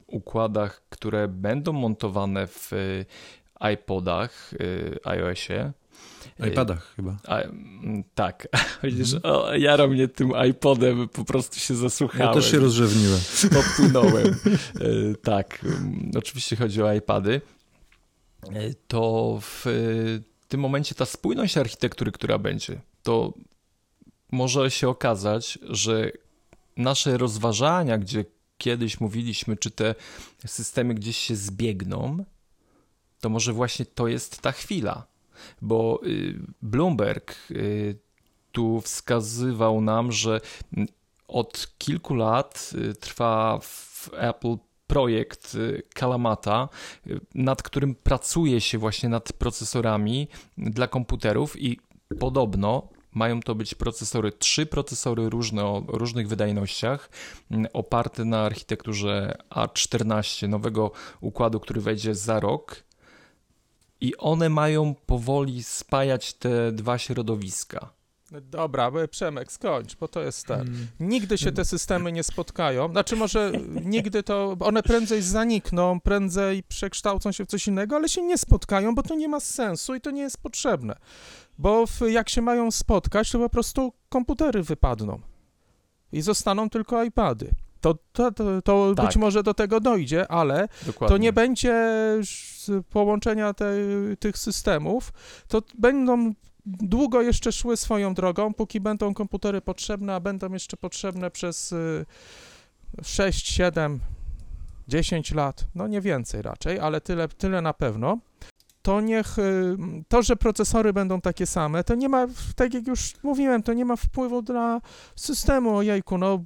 układach, które będą montowane w iPodach, iOSie,
iPadach chyba. A,
mm, tak. [laughs] Widzisz, o, jara mnie tym iPodem, po prostu się zasłuchałem.
Ja też się rozrzewniłem. [laughs]
Popłynąłem. E, tak, mm, oczywiście chodzi o iPady. E, to w tym momencie ta spójność architektury, która będzie, to może się okazać, że nasze rozważania, gdzie kiedyś mówiliśmy, czy te systemy gdzieś się zbiegną, to może właśnie to jest ta chwila bo y, Bloomberg y, tu wskazywał nam, że od kilku lat y, trwa w Apple projekt Kalamata, nad którym pracuje się właśnie nad procesorami dla komputerów i podobno mają to być procesory, trzy procesory różne o różnych wydajnościach, oparte na architekturze A14 nowego układu, który wejdzie za rok i one mają powoli spajać te dwa środowiska.
Dobra, e, Przemek, skończ, bo to jest ten.
Mm.
Nigdy się te systemy nie spotkają. Znaczy może nigdy to, one prędzej zanikną, prędzej przekształcą się w coś innego, ale się nie spotkają, bo to nie ma sensu i to nie jest potrzebne. Bo w, jak się mają spotkać, to po prostu komputery wypadną i zostaną tylko iPady. To, to, to, to
Tak.
być może do tego dojdzie, ale
Dokładnie.
to nie będzie połączenia te, tych systemów, to będą długo jeszcze szły swoją drogą, póki będą komputery potrzebne, a będą jeszcze potrzebne przez y, 6, 7, 10 lat, no nie więcej raczej, ale tyle, tyle na pewno. To niech, y, to, że procesory będą takie same, to nie ma, tak jak już mówiłem, to nie ma wpływu dla systemu, ojejku, no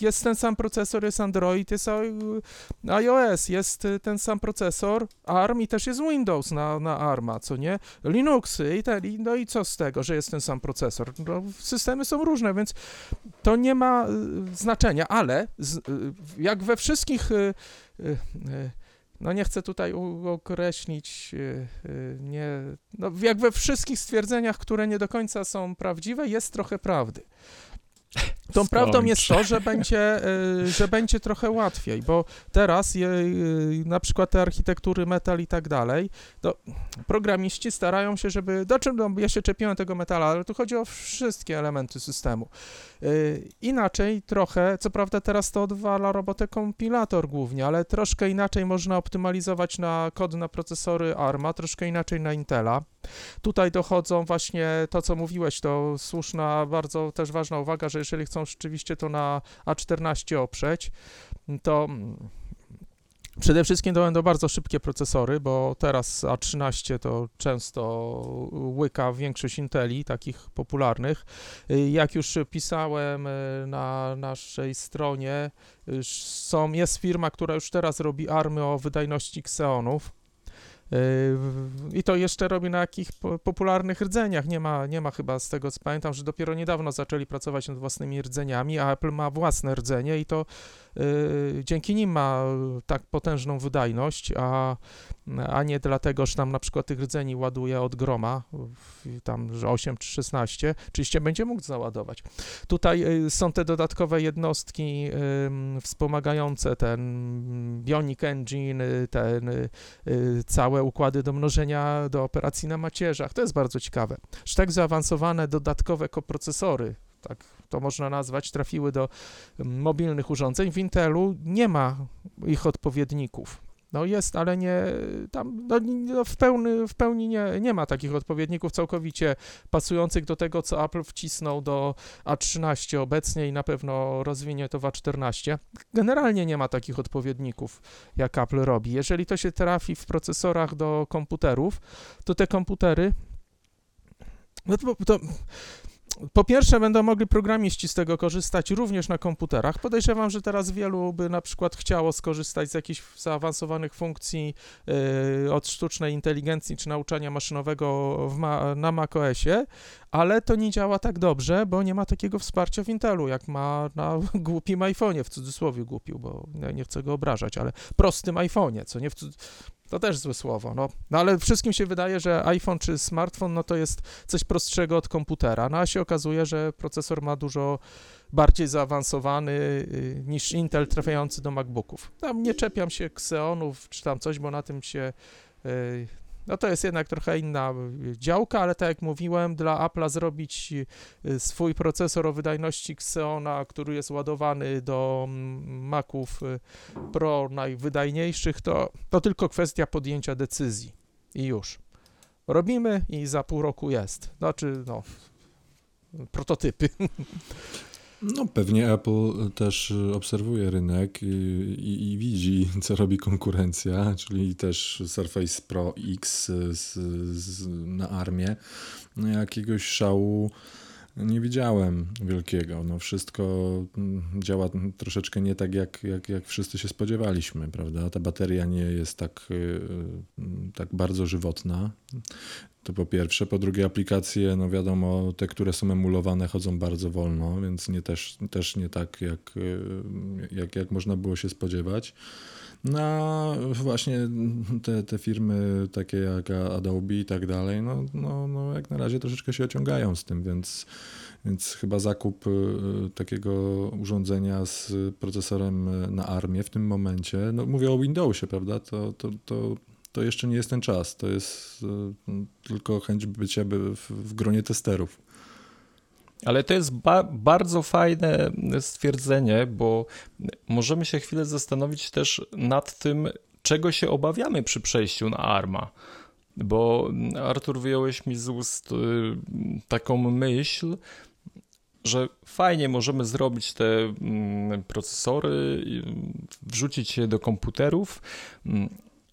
jest ten sam procesor, jest Android, jest y, iOS, jest y, ten sam procesor, ARM i też jest Windows na, na ARMa, co nie? Linuxy i ten, i- no i co z tego, że jest ten sam procesor? No, systemy są różne, więc to nie ma znaczenia, ale z, jak we wszystkich, no nie chcę tutaj określić, y, y, nie, no jak we wszystkich stwierdzeniach, które nie do końca są prawdziwe, jest trochę prawdy. Tą prawdą jest to, że będzie, y, że będzie trochę łatwiej, bo teraz je, y, na przykład te architektury metal i tak dalej, to programiści starają się, żeby, do czym no, ja się czepiłem tego metala, ale tu chodzi o wszystkie elementy systemu. Y, Inaczej trochę, co prawda teraz to odwala robotę kompilator głównie, ale troszkę inaczej można optymalizować na kod na procesory ARMA, troszkę inaczej na Intela. Tutaj dochodzą właśnie to, co mówiłeś, to słuszna, bardzo też ważna uwaga, że jeżeli chcą rzeczywiście to na A14 oprzeć, to przede wszystkim to będą bardzo szybkie procesory, bo teraz A13 to często łyka większość Inteli, takich popularnych. Jak już pisałem y, na naszej stronie, y, są, jest firma, która już teraz robi army o wydajności Xeonów. Y, I to jeszcze robi na jakich po- popularnych rdzeniach. Nie ma, nie ma chyba z tego co pamiętam, że dopiero niedawno zaczęli pracować nad własnymi rdzeniami, a Apple ma własne rdzenie i to dzięki nim ma tak potężną wydajność, a, a nie dlatego, że tam na przykład tych rdzeni ładuje od groma, tam że 8 czy 16, oczywiście będzie mógł załadować. Tutaj y, są te dodatkowe jednostki wspomagające ten Bionic Engine, y, ten y, y, całe układy do mnożenia do operacji na macierzach. To jest bardzo ciekawe. Tak zaawansowane dodatkowe koprocesory, tak to można nazwać, trafiły do mm, mobilnych urządzeń. W Intelu nie ma ich odpowiedników. No jest, ale nie, tam no, no w, w pełni nie, nie ma takich odpowiedników całkowicie pasujących do tego, co Apple wcisnął do A13 obecnie i na pewno rozwinie to w A14. Generalnie nie ma takich odpowiedników, jak Apple robi. Jeżeli to się trafi w procesorach do komputerów, to te komputery no to, to po pierwsze, będą mogli programiści z tego korzystać również na komputerach. Podejrzewam, że teraz wielu by na przykład chciało skorzystać z jakichś zaawansowanych funkcji yy, od sztucznej inteligencji czy nauczania maszynowego ma, na macOSie, ale to nie działa tak dobrze, bo nie ma takiego wsparcia w Intelu, jak ma na [laughs] głupim iPhone'ie, w cudzysłowie głupiu, bo nie chcę go obrażać, ale prostym iPhone'ie, co nie w cud... To też złe słowo, no. no. ale wszystkim się wydaje, że iPhone czy smartfon, no to jest coś prostszego od komputera, no a się okazuje, że procesor ma dużo bardziej zaawansowany y, niż Intel trafiający do MacBooków. Tam nie czepiam się Xeonów czy tam coś, bo na tym się... y, no to jest jednak trochę inna y, działka, ale tak jak mówiłem, dla Apple'a zrobić y, swój procesor o wydajności Xeona, który jest ładowany do mm, Maców y, Pro najwydajniejszych, to, to tylko kwestia podjęcia decyzji i już. Robimy i za pół roku jest. Znaczy, no, prototypy. [laughs]
No pewnie Apple też obserwuje rynek i, i, i widzi, co robi konkurencja, czyli też Surface Pro X z, z, na armię. No jakiegoś szału nie widziałem wielkiego. No wszystko mm, działa troszeczkę nie tak, jak, jak, jak wszyscy się spodziewaliśmy, prawda? Ta bateria nie jest tak, y, y, tak bardzo żywotna. To po pierwsze. Po drugie, aplikacje, no wiadomo, te, które są emulowane, chodzą bardzo wolno, więc nie też, też nie tak, jak, y, jak, jak można było się spodziewać. No właśnie te, te firmy takie jak Adobe i tak dalej, no, no, no jak na razie troszeczkę się ociągają z tym, więc Więc chyba zakup takiego urządzenia z procesorem na armię w tym momencie, no mówię o Windowsie, prawda, to, to, to, to jeszcze nie jest ten czas, to jest tylko chęć bycia w, w gronie testerów.
Ale to jest ba bardzo fajne stwierdzenie, bo możemy się chwilę zastanowić też nad tym, czego się obawiamy przy przejściu na ARMA. Bo Artur, wyjąłeś mi z ust y, taką myśl, że fajnie możemy zrobić te mm, procesory, wrzucić je do komputerów, mm,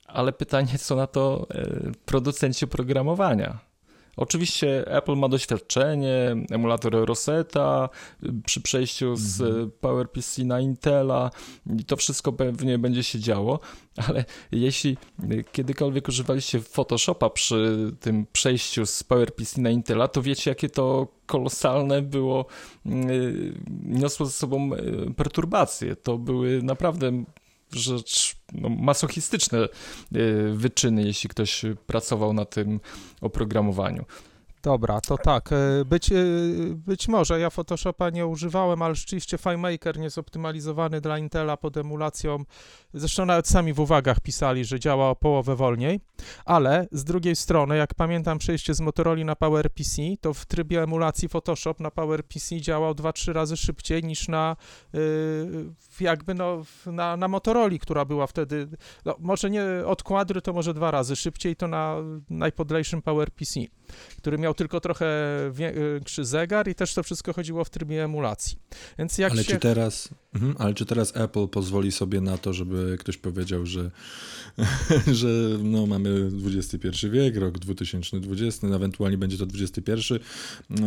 ale pytanie, co na to e, producenci oprogramowania Oczywiście Apple ma doświadczenie, emulator Rosetta przy przejściu z mhm. PowerPC na Intela i to wszystko pewnie będzie się działo, ale jeśli kiedykolwiek używaliście Photoshopa przy tym przejściu z PowerPC na Intela, to wiecie jakie to kolosalne było, y, niosło ze sobą y, perturbacje. To były naprawdę rzecz no, masochistyczne y, wyczyny, jeśli ktoś pracował na tym oprogramowaniu.
Dobra, to tak. E, być, e, być może ja Photoshopa nie używałem, ale rzeczywiście FileMaker optymalizowany dla Intela pod emulacją. Zresztą nawet sami w uwagach pisali, że działa o połowę wolniej. Ale z drugiej strony, jak pamiętam przejście z Motorola na PowerPC, to w trybie emulacji Photoshop na PowerPC działał 2-3 razy szybciej niż na yy, jakby no, na, na Motorola, która była wtedy, no, może nie od kwadry, to może dwa razy szybciej, to na najpodlejszym PowerPC, który miał tylko trochę większy zegar i też to wszystko chodziło w trybie emulacji. Więc jak
ale
się...
czy teraz, mhm, ale czy teraz Apple pozwoli sobie na to, żeby ktoś powiedział, że, [laughs] że no, mamy XXI wiek, rok 2020, ewentualnie będzie to XXI,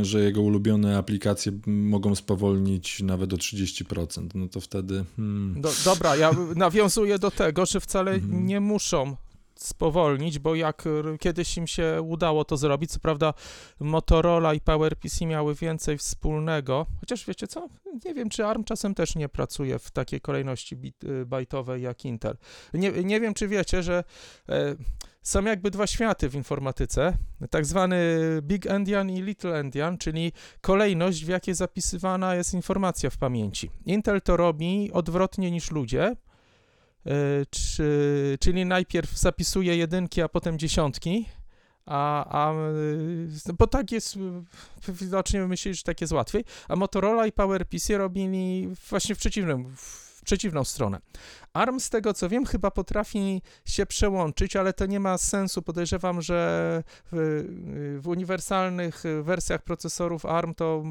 że jego ulubione aplikacje mogą spowolnić nawet o 30%, no to wtedy... Hmm.
Do, dobra, ja nawiązuję do tego, że wcale mhm. nie muszą spowolnić, bo jak kiedyś im się udało to zrobić, co prawda Motorola i PowerPC miały więcej wspólnego, chociaż wiecie co, nie wiem, czy ARM czasem też nie pracuje w takiej kolejności bit, y, bajtowej jak Intel. Nie, nie wiem, czy wiecie, że e, są jakby dwa światy w informatyce, tak zwany Big Endian i Little Endian, czyli kolejność, w jakiej zapisywana jest informacja w pamięci. Intel to robi odwrotnie niż ludzie, E, czy, czyli najpierw zapisuje jedynki, a potem dziesiątki, a, a e, bo tak jest, widocznie myśli, że tak jest łatwiej, a Motorola i PowerPC robili właśnie w przeciwnym, w przeciwną stronę. ARM, z tego co wiem, chyba potrafi się przełączyć, ale to nie ma sensu. Podejrzewam, że w, w uniwersalnych wersjach procesorów ARM to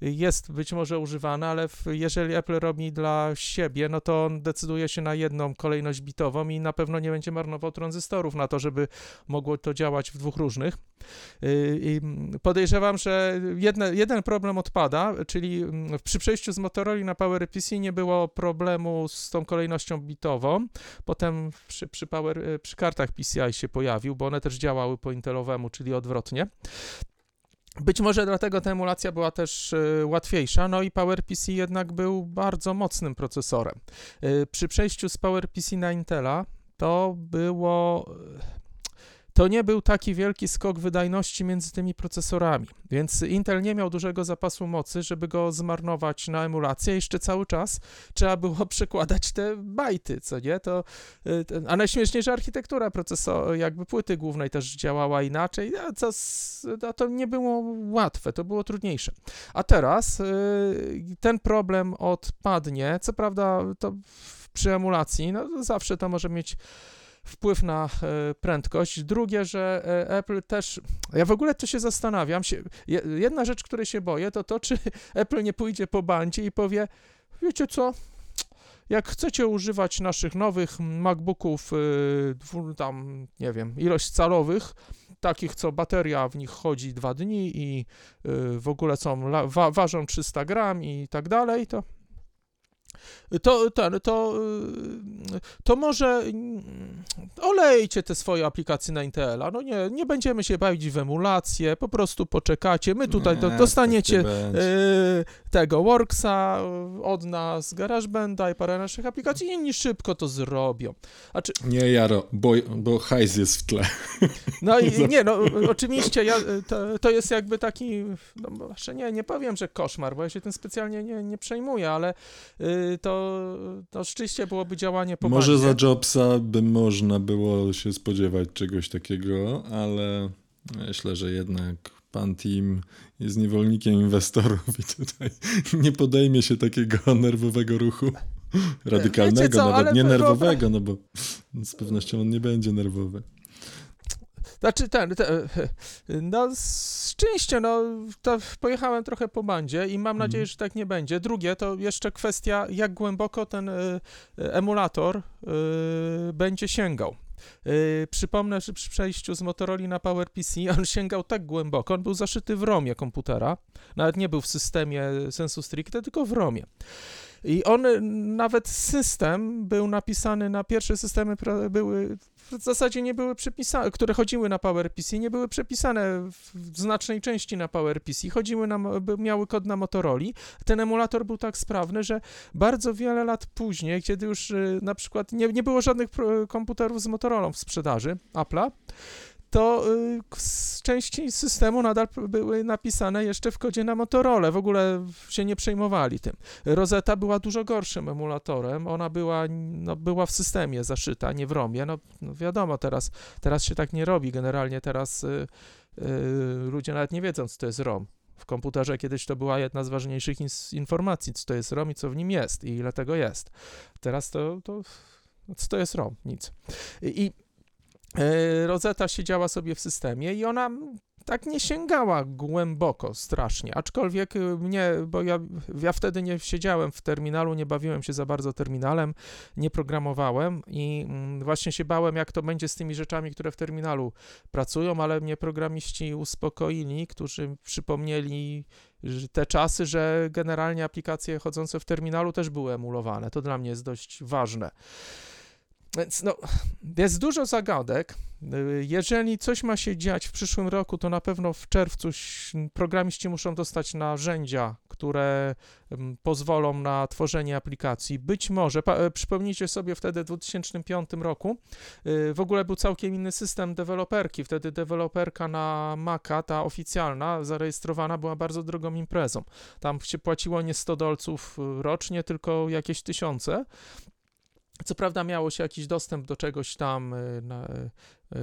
jest być może używane, ale w, jeżeli Apple robi dla siebie, no to on decyduje się na jedną kolejność bitową i na pewno nie będzie marnował tranzystorów na to, żeby mogło to działać w dwóch różnych. Y, I podejrzewam, że jedne, jeden problem odpada, czyli przy przejściu z Motorola na PowerPC nie było problemu z tą kolejnością bitową. Potem przy, przy, power, y, przy kartach PCI się pojawił, bo one też działały po intelowemu, czyli odwrotnie. Być może dlatego ta emulacja była też y, łatwiejsza, no i PowerPC jednak był bardzo mocnym procesorem. Y, przy przejściu z PowerPC na Intela to było to nie był taki wielki skok wydajności między tymi procesorami, więc Intel nie miał dużego zapasu mocy, żeby go zmarnować na emulację. Jeszcze cały czas trzeba było [laughs] przekładać te bajty, co nie? To, y, a najśmieszniejsza architektura procesora, jakby płyty głównej też działała inaczej, a a to nie było łatwe, to było trudniejsze. A teraz y, ten problem odpadnie, co prawda to przy emulacji, no zawsze to może mieć wpływ na e, prędkość. Drugie, że e, Apple też, ja w ogóle to się zastanawiam, się, jedna rzecz, której się boję, to to, czy [laughs] Apple nie pójdzie po bandzie i powie, wiecie co, jak chcecie używać naszych nowych MacBooków, e, tam, nie wiem, ilość calowych, takich, co bateria w nich chodzi dwa dni i w ogóle są, wa ważą 300 gram i tak dalej, to to, to, to, to może olejcie te swoje aplikacje na Intela. No nie, nie będziemy się bawić w emulację, po prostu poczekacie. My tutaj do, dostaniecie y, tego Worksa od nas, GarageBanda i parę naszych aplikacji i inni szybko to zrobią.
Czy... Nie, Jaro, bo, bo hajs jest w tle.
No i [laughs] nie, no oczywiście ja, to, to jest jakby taki, no, nie, nie powiem, że koszmar, bo ja się tym specjalnie nie, nie przejmuję, ale y, to to, rzeczywiście byłoby działanie po
Może za Jobsa by można było się spodziewać czegoś takiego, ale myślę, że jednak pan Tim jest niewolnikiem inwestorów i tutaj nie podejmie się takiego nerwowego ruchu. Radykalnego, co, nawet nie nerwowego, no bo z pewnością on nie będzie nerwowy.
Znaczy ten, ten, [laughs] no szczęście, no to pojechałem trochę po bandzie i mam nadzieję, mhm. że tak nie będzie. Drugie to jeszcze kwestia, jak głęboko ten y, emulator y, będzie sięgał. Yy, przypomnę, że przy przejściu z Motorola na PowerPC [laughs] on sięgał tak głęboko, on był zaszyty w ROMie komputera, nawet nie był w systemie sensu stricte, tylko w ROMie. I on, nawet system był napisany na pierwsze systemy, były w zasadzie nie były przepisane, które chodziły na PowerPC, nie były przepisane w znacznej części na PowerPC, chodziły na, miały kod na Motorola. Ten emulator był tak sprawny, że bardzo wiele lat później, kiedy już y, na przykład nie, nie było żadnych komputerów z Motorola w sprzedaży Apple'a, to y, części systemu nadal były napisane jeszcze w kodzie na Motorola. W ogóle się nie przejmowali tym. Rosetta była dużo gorszym emulatorem. Ona była, no, była w systemie zaszyta, nie w ROMie. No, no wiadomo, teraz, teraz się tak nie robi. Generalnie teraz y, y, ludzie nawet nie wiedzą, co to jest ROM. W komputerze kiedyś to była jedna z ważniejszych informacji, co to jest ROM i co w nim jest i ile tego jest. Teraz to, to co to jest ROM? Nic. I E, Rosetta siedziała sobie w systemie i ona tak nie sięgała głęboko strasznie, aczkolwiek y, mnie, bo ja, ja wtedy nie siedziałem w terminalu, nie bawiłem się za bardzo terminalem, nie programowałem i mm, właśnie się bałem, jak to będzie z tymi rzeczami, które w terminalu pracują, ale mnie programiści uspokoili, którzy przypomnieli te czasy, że generalnie aplikacje chodzące w terminalu też były emulowane. To dla mnie jest dość ważne. Więc no, jest dużo zagadek. Jeżeli coś ma się dziać w przyszłym roku, to na pewno w czerwcu programiści muszą dostać narzędzia, które pozwolą na tworzenie aplikacji. Być może, e, przypomnijcie sobie wtedy w 2005 roku, y, w ogóle był całkiem inny system deweloperki. Wtedy deweloperka na Maca, ta oficjalna, zarejestrowana, była bardzo drogą imprezą. Tam się płaciło nie 100 dolców y, rocznie, tylko jakieś tysiące. Co prawda miało się jakiś dostęp do czegoś tam, y, na, y,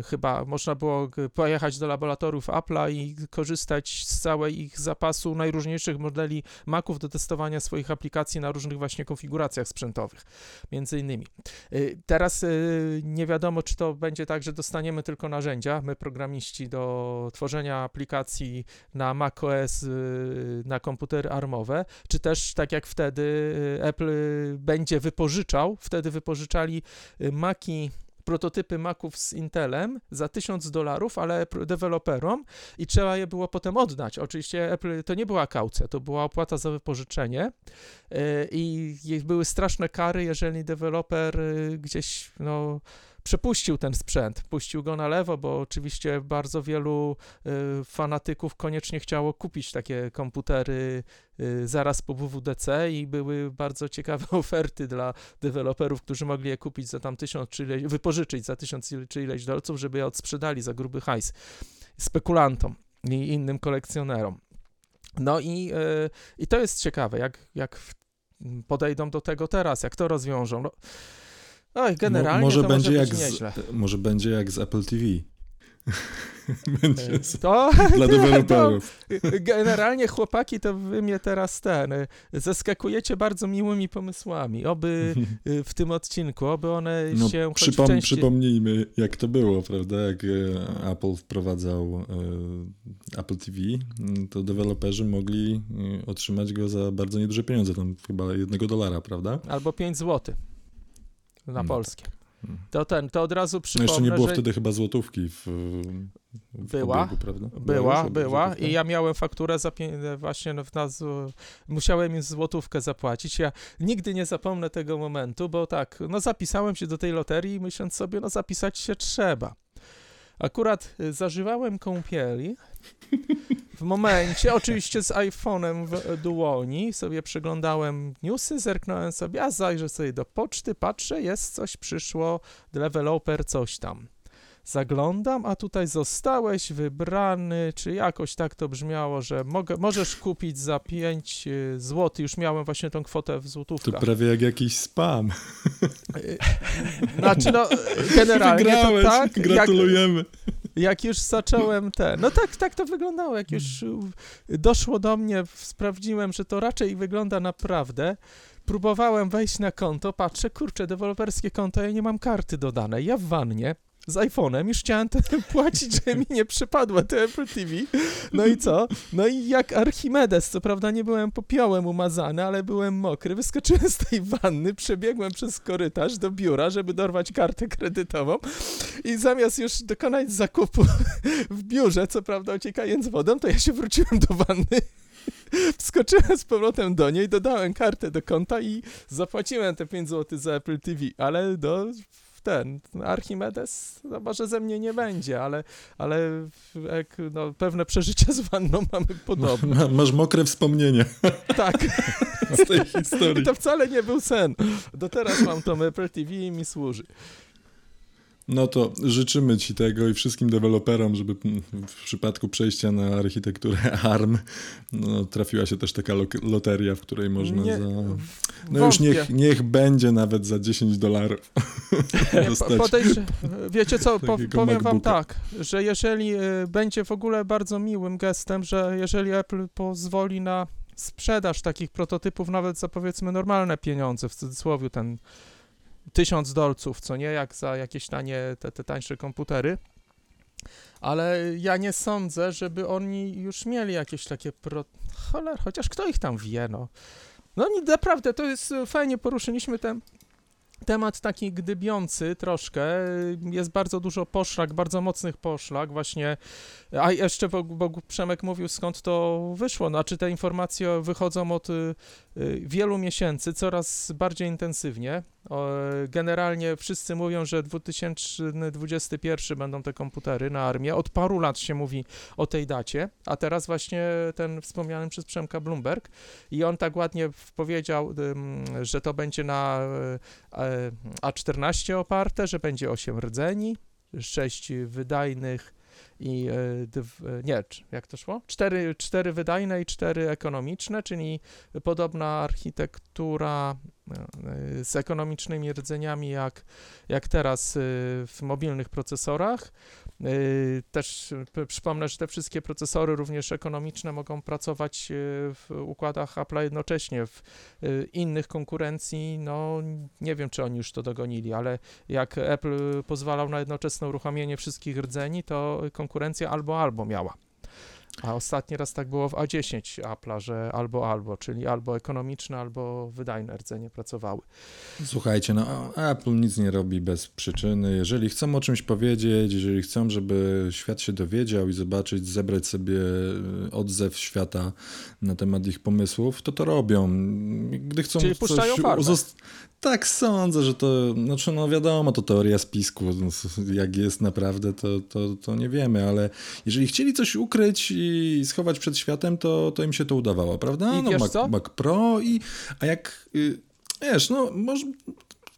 chyba można było pojechać do laboratoriów Apple'a i korzystać z całej ich zapasu najróżniejszych modeli Maców do testowania swoich aplikacji na różnych właśnie konfiguracjach sprzętowych, między innymi. Y, teraz nie wiadomo, czy to będzie tak, że dostaniemy tylko narzędzia, my programiści, do tworzenia aplikacji na macOS, na komputery armowe, czy też tak jak wtedy Apple będzie wypożyczał, wtedy wypożyczali Maki prototypy Maców z Intelem za 1000 dolarów, ale deweloperom i trzeba je było potem oddać. Oczywiście Apple to nie była kaucja, to była opłata za wypożyczenie y, i były straszne kary, jeżeli deweloper y, gdzieś no przepuścił ten sprzęt, puścił go na lewo, bo oczywiście bardzo wielu y, fanatyków koniecznie chciało kupić takie komputery y, zaraz po WWDC i były bardzo ciekawe [laughs] oferty dla deweloperów, którzy mogli je kupić za tam tysiąc, czy ileś, wypożyczyć za tysiąc czy ileś dolców, żeby je odsprzedali za gruby hajs spekulantom i innym kolekcjonerom. No i, y, i to jest ciekawe, jak, jak podejdą do tego teraz, jak to rozwiążą. No, Oj, generalnie Mo, może to będzie może jak nieźle.
Z, może będzie jak z Apple TV. [laughs] będzie z, to, [laughs] dla [laughs] deweloperów.
Generalnie chłopaki, to wy mnie teraz ten, zaskakujecie bardzo miłymi pomysłami. Oby w tym odcinku, oby one no, się przypom części...
Przypomnijmy, jak to było, prawda? Jak e, Apple wprowadzał Apple TV, to deweloperzy mogli otrzymać go za bardzo nieduże pieniądze, tam chyba jednego dolara, prawda?
Albo 5 złotych na no polskie. To ten, to od razu
No
przypomnę,
jeszcze nie było
że
wtedy chyba złotówki w, w
Była,
obiegu, prawda?
była, była
złotówka?
i ja miałem fakturę za właśnie no, w nas, musiałem im złotówkę zapłacić. Ja nigdy nie zapomnę tego momentu, bo tak, no zapisałem się do tej loterii myśląc sobie, no zapisać się trzeba. Akurat y, zażywałem kąpieli w momencie, oczywiście z iPhone'em w dłoni, sobie przeglądałem newsy, zerknąłem sobie, a zajrzę sobie do poczty, patrzę, jest coś, przyszło, deweloper, coś tam. Zaglądam, a tutaj zostałeś wybrany, czy jakoś tak to brzmiało, że mogę, możesz kupić za 5 zł. Już miałem właśnie tą kwotę w
To
złotówkach.
prawie jak jakiś spam.
Y, Znaczy, no, generalnie
Wygrałeś,
to tak. Jak,
gratulujemy.
jak już zacząłem te. No tak, tak to wyglądało. Jak już y, doszło do mnie, sprawdziłem, że to raczej wygląda naprawdę. Próbowałem wejść na konto, patrzę, kurczę, deweloperskie konto, ja nie mam karty dodanej. Ja w wannie z iPhone'em już chciałem ten [laughs] płacić, że mi nie przypadło te Apple TV. No i co? No i jak Archimedes, co prawda nie byłem popiołem umazany, ale byłem mokry, wyskoczyłem z tej wanny, przebiegłem przez korytarz do biura, żeby dorwać kartę kredytową i zamiast już dokonać zakupu w biurze, co prawda ociekając wodą, to ja się wróciłem do wanny. [laughs] Wskoczyłem z powrotem do niej, dodałem kartę do konta i zapłaciłem te 5 zł za Apple TV, ale do ten Archimedes, no może ze mnie nie będzie, ale, ale jak, no, pewne przeżycia z wanną mamy podobne.
Ma, masz mokre wspomnienia
Tak,
z tej historii.
to wcale nie był sen. Do teraz mam tą Apple TV i mi służy.
No to życzymy Ci tego i wszystkim deweloperom, żeby w przypadku przejścia na architekturę [laughs] ARM no, trafiła się też taka lo loteria, w której można
Nie,
za... No już
wątpię.
niech, niech będzie nawet za 10 dolarów [laughs] dostać.
po- podejrz- Wiecie co, po, powiem wam
MacBooka.
tak, że jeżeli y, będzie w ogóle bardzo miłym gestem, że jeżeli Apple pozwoli na sprzedaż takich prototypów nawet za powiedzmy normalne pieniądze, w cudzysłowie ten tysiąc dolców, co nie, jak za jakieś tanie, te, te tańsze komputery, ale ja nie sądzę, żeby oni już mieli jakieś takie pro... Cholera, chociaż kto ich tam wie, no. No naprawdę, to jest y, fajnie, poruszyliśmy ten temat taki gdybiący troszkę. Jest bardzo dużo poszlak, bardzo mocnych poszlak właśnie. A jeszcze, bo, bo Przemek mówił skąd to wyszło. Znaczy te informacje wychodzą od y, y, wielu miesięcy, coraz bardziej intensywnie. Generalnie wszyscy mówią, że 2021 będą te komputery na armię. Od paru lat się mówi o tej dacie, a teraz właśnie ten wspomniany przez Przemka Bloomberg i on tak ładnie powiedział, że to będzie na y, e, A14 oparte, że będzie 8 rdzeni, 6 wydajnych i e, e, nie, jak to szło? 4, 4 wydajne i 4 ekonomiczne, czyli podobna architektura e, z ekonomicznymi rdzeniami jak, jak teraz w mobilnych procesorach. E, Też przypomnę, że te wszystkie procesory, również ekonomiczne, mogą pracować e, w układach Apple'a jednocześnie. W e, innych konkurencji, no nie wiem, czy oni już to dogonili, ale jak Apple pozwalał na jednoczesne uruchomienie wszystkich rdzeni, to konkurencja albo albo miała. A ostatni raz tak było w A10 Apple'a, że albo albo, czyli albo ekonomiczne, albo wydajne rdzenie pracowały.
Słuchajcie, no Apple nic nie robi bez przyczyny. Jeżeli chcą o czymś powiedzieć, jeżeli chcą, żeby świat się dowiedział i zobaczyć, zebrać sobie e, odzew świata na temat ich pomysłów, to to robią. Gdy chcą
Czyli puszczają
uzost- Tak sądzę, że to, znaczy no wiadomo, to teoria spisku, no, jak jest naprawdę, to, to, to nie wiemy, ale jeżeli chcieli coś ukryć i schować przed światem, to, to im się to udawało, prawda?
I
no, Mac? Mac Pro i, a jak, y, wiesz, no może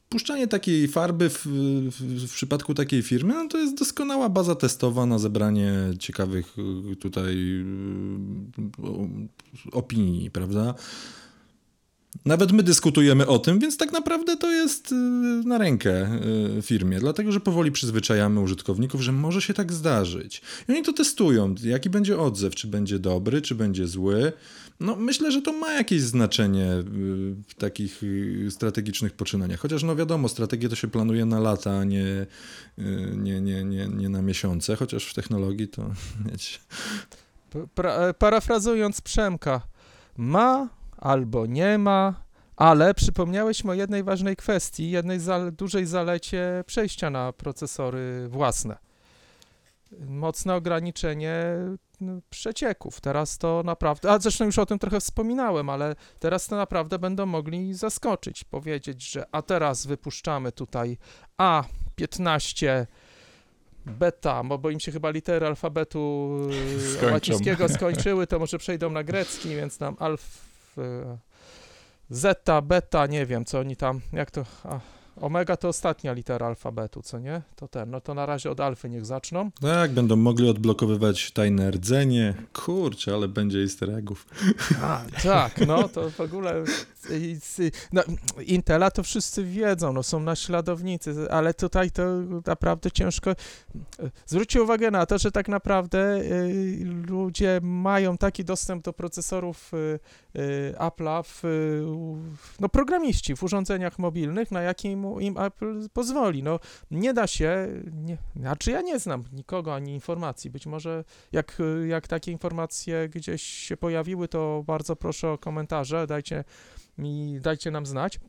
puszczanie takiej farby w, w, w przypadku takiej firmy, no to jest doskonała baza testowa na zebranie ciekawych y, tutaj y, opinii, prawda? Nawet my dyskutujemy o tym, więc tak naprawdę to jest y, na rękę y, firmie, dlatego że powoli przyzwyczajamy użytkowników, że może się tak zdarzyć. I oni to testują, jaki będzie odzew, czy będzie dobry, czy będzie zły. No, myślę, że to ma jakieś znaczenie y, w takich strategicznych poczynaniach. Chociaż, no wiadomo, strategię to się planuje na lata, a nie, nie, nie, nie, nie na miesiące, chociaż w technologii to [laughs]
parafrazując Przemka, ma albo nie ma, Ale przypomniałeś mi o jednej ważnej kwestii, jednej dużej zalecie przejścia na procesory własne. Mocne ograniczenie no, przecieków. Teraz to naprawdę, a zresztą już o tym trochę wspominałem, ale teraz to naprawdę będą mogli zaskoczyć, powiedzieć, że a teraz wypuszczamy tutaj A15 beta, bo, bo im się chyba litery alfabetu [laughs]
Skończą.
łacińskiego skończyły, to może przejdą na grecki, więc nam alf... Zeta, beta, nie wiem, co oni tam, jak to... A, omega to ostatnia litera alfabetu, co nie? To ten, no to na razie od alfy niech zaczną.
Tak, będą mogli odblokowywać tajne rdzenie. Kurczę, ale będzie easter eggów.
A, tak, no to w ogóle no, Intela to wszyscy wiedzą, no są naśladownicy, ale tutaj to naprawdę ciężko. Zwróćcie uwagę na to, że tak naprawdę y, ludzie mają taki dostęp do procesorów y, y, Apple'a, w, no programiści w urządzeniach mobilnych, na jakie im, im Apple pozwoli. No nie da się, nie, znaczy ja nie znam nikogo ani informacji, być może jak, jak takie informacje gdzieś się pojawiły, to bardzo proszę o komentarze, dajcie mi, dajcie nam znać.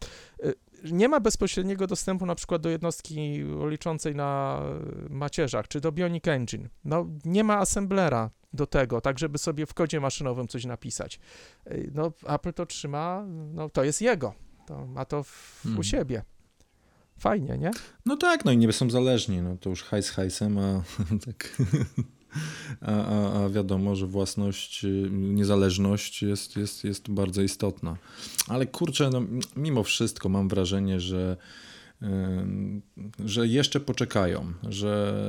Y, Nie ma bezpośredniego dostępu na przykład do jednostki liczącej na macierzach, czy do Bionic Engine. No, nie ma assemblera do tego, tak żeby sobie w kodzie maszynowym coś napisać. Y, No, Apple to trzyma, no to jest jego, to ma to w, u
Hmm.
siebie. Fajnie, nie?
No tak, no i nie są zależni, no to już hajs hajsem, a [laughs] tak... A, a, a wiadomo, że własność, y, niezależność jest, jest, jest bardzo istotna. Ale kurczę, no, mimo wszystko mam wrażenie, że, ym, że jeszcze poczekają, że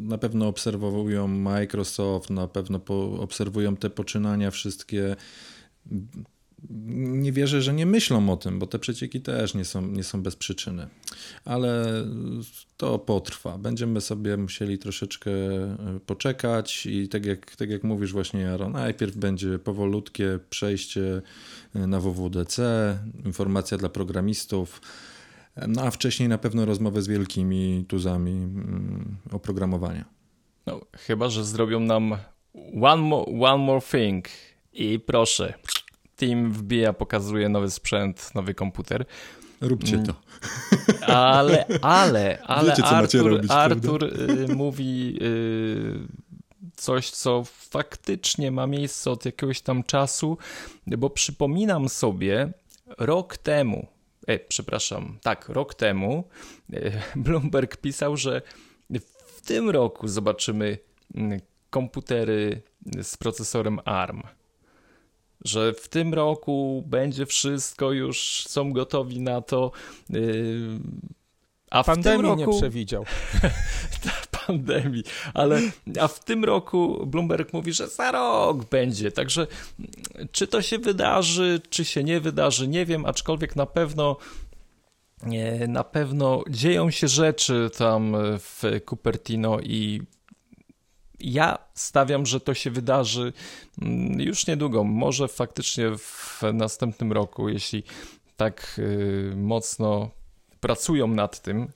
na pewno obserwują Microsoft, na pewno obserwują te poczynania wszystkie. Nie wierzę, że nie myślą o tym, bo te przecieki też nie są, nie są bez przyczyny. Ale to potrwa. Będziemy sobie musieli troszeczkę e, poczekać i tak jak, tak jak mówisz właśnie Jaro, najpierw będzie powolutkie przejście e, na WWDC, informacja dla programistów, no a wcześniej na pewno rozmowy z wielkimi tuzami mm, oprogramowania.
No, chyba, że zrobią nam one one more thing i proszę, Team wbija, pokazuje nowy sprzęt, nowy komputer.
Róbcie
Mm.
to.
Ale, ale, [laughs] ale
Wiecie,
Artur,
robić,
Artur y, mówi y, coś, co faktycznie ma miejsce od jakiegoś tam czasu, bo przypominam sobie rok temu, e, przepraszam, tak, rok temu y, [laughs] Bloomberg pisał, że w tym roku zobaczymy mm, komputery z procesorem ARM. Że w tym roku będzie wszystko, już są gotowi na to. Yy, a w
Pandemii
tym roku
nie przewidział. [laughs]
pandemii, ale a w tym roku Bloomberg mówi, że za rok będzie. Także mm, czy to się wydarzy, czy się nie wydarzy, nie wiem, aczkolwiek na pewno na pewno dzieją się rzeczy tam w Cupertino i ja stawiam, że to się wydarzy mm, już niedługo, może faktycznie w następnym roku, jeśli tak y, mocno pracują nad tym.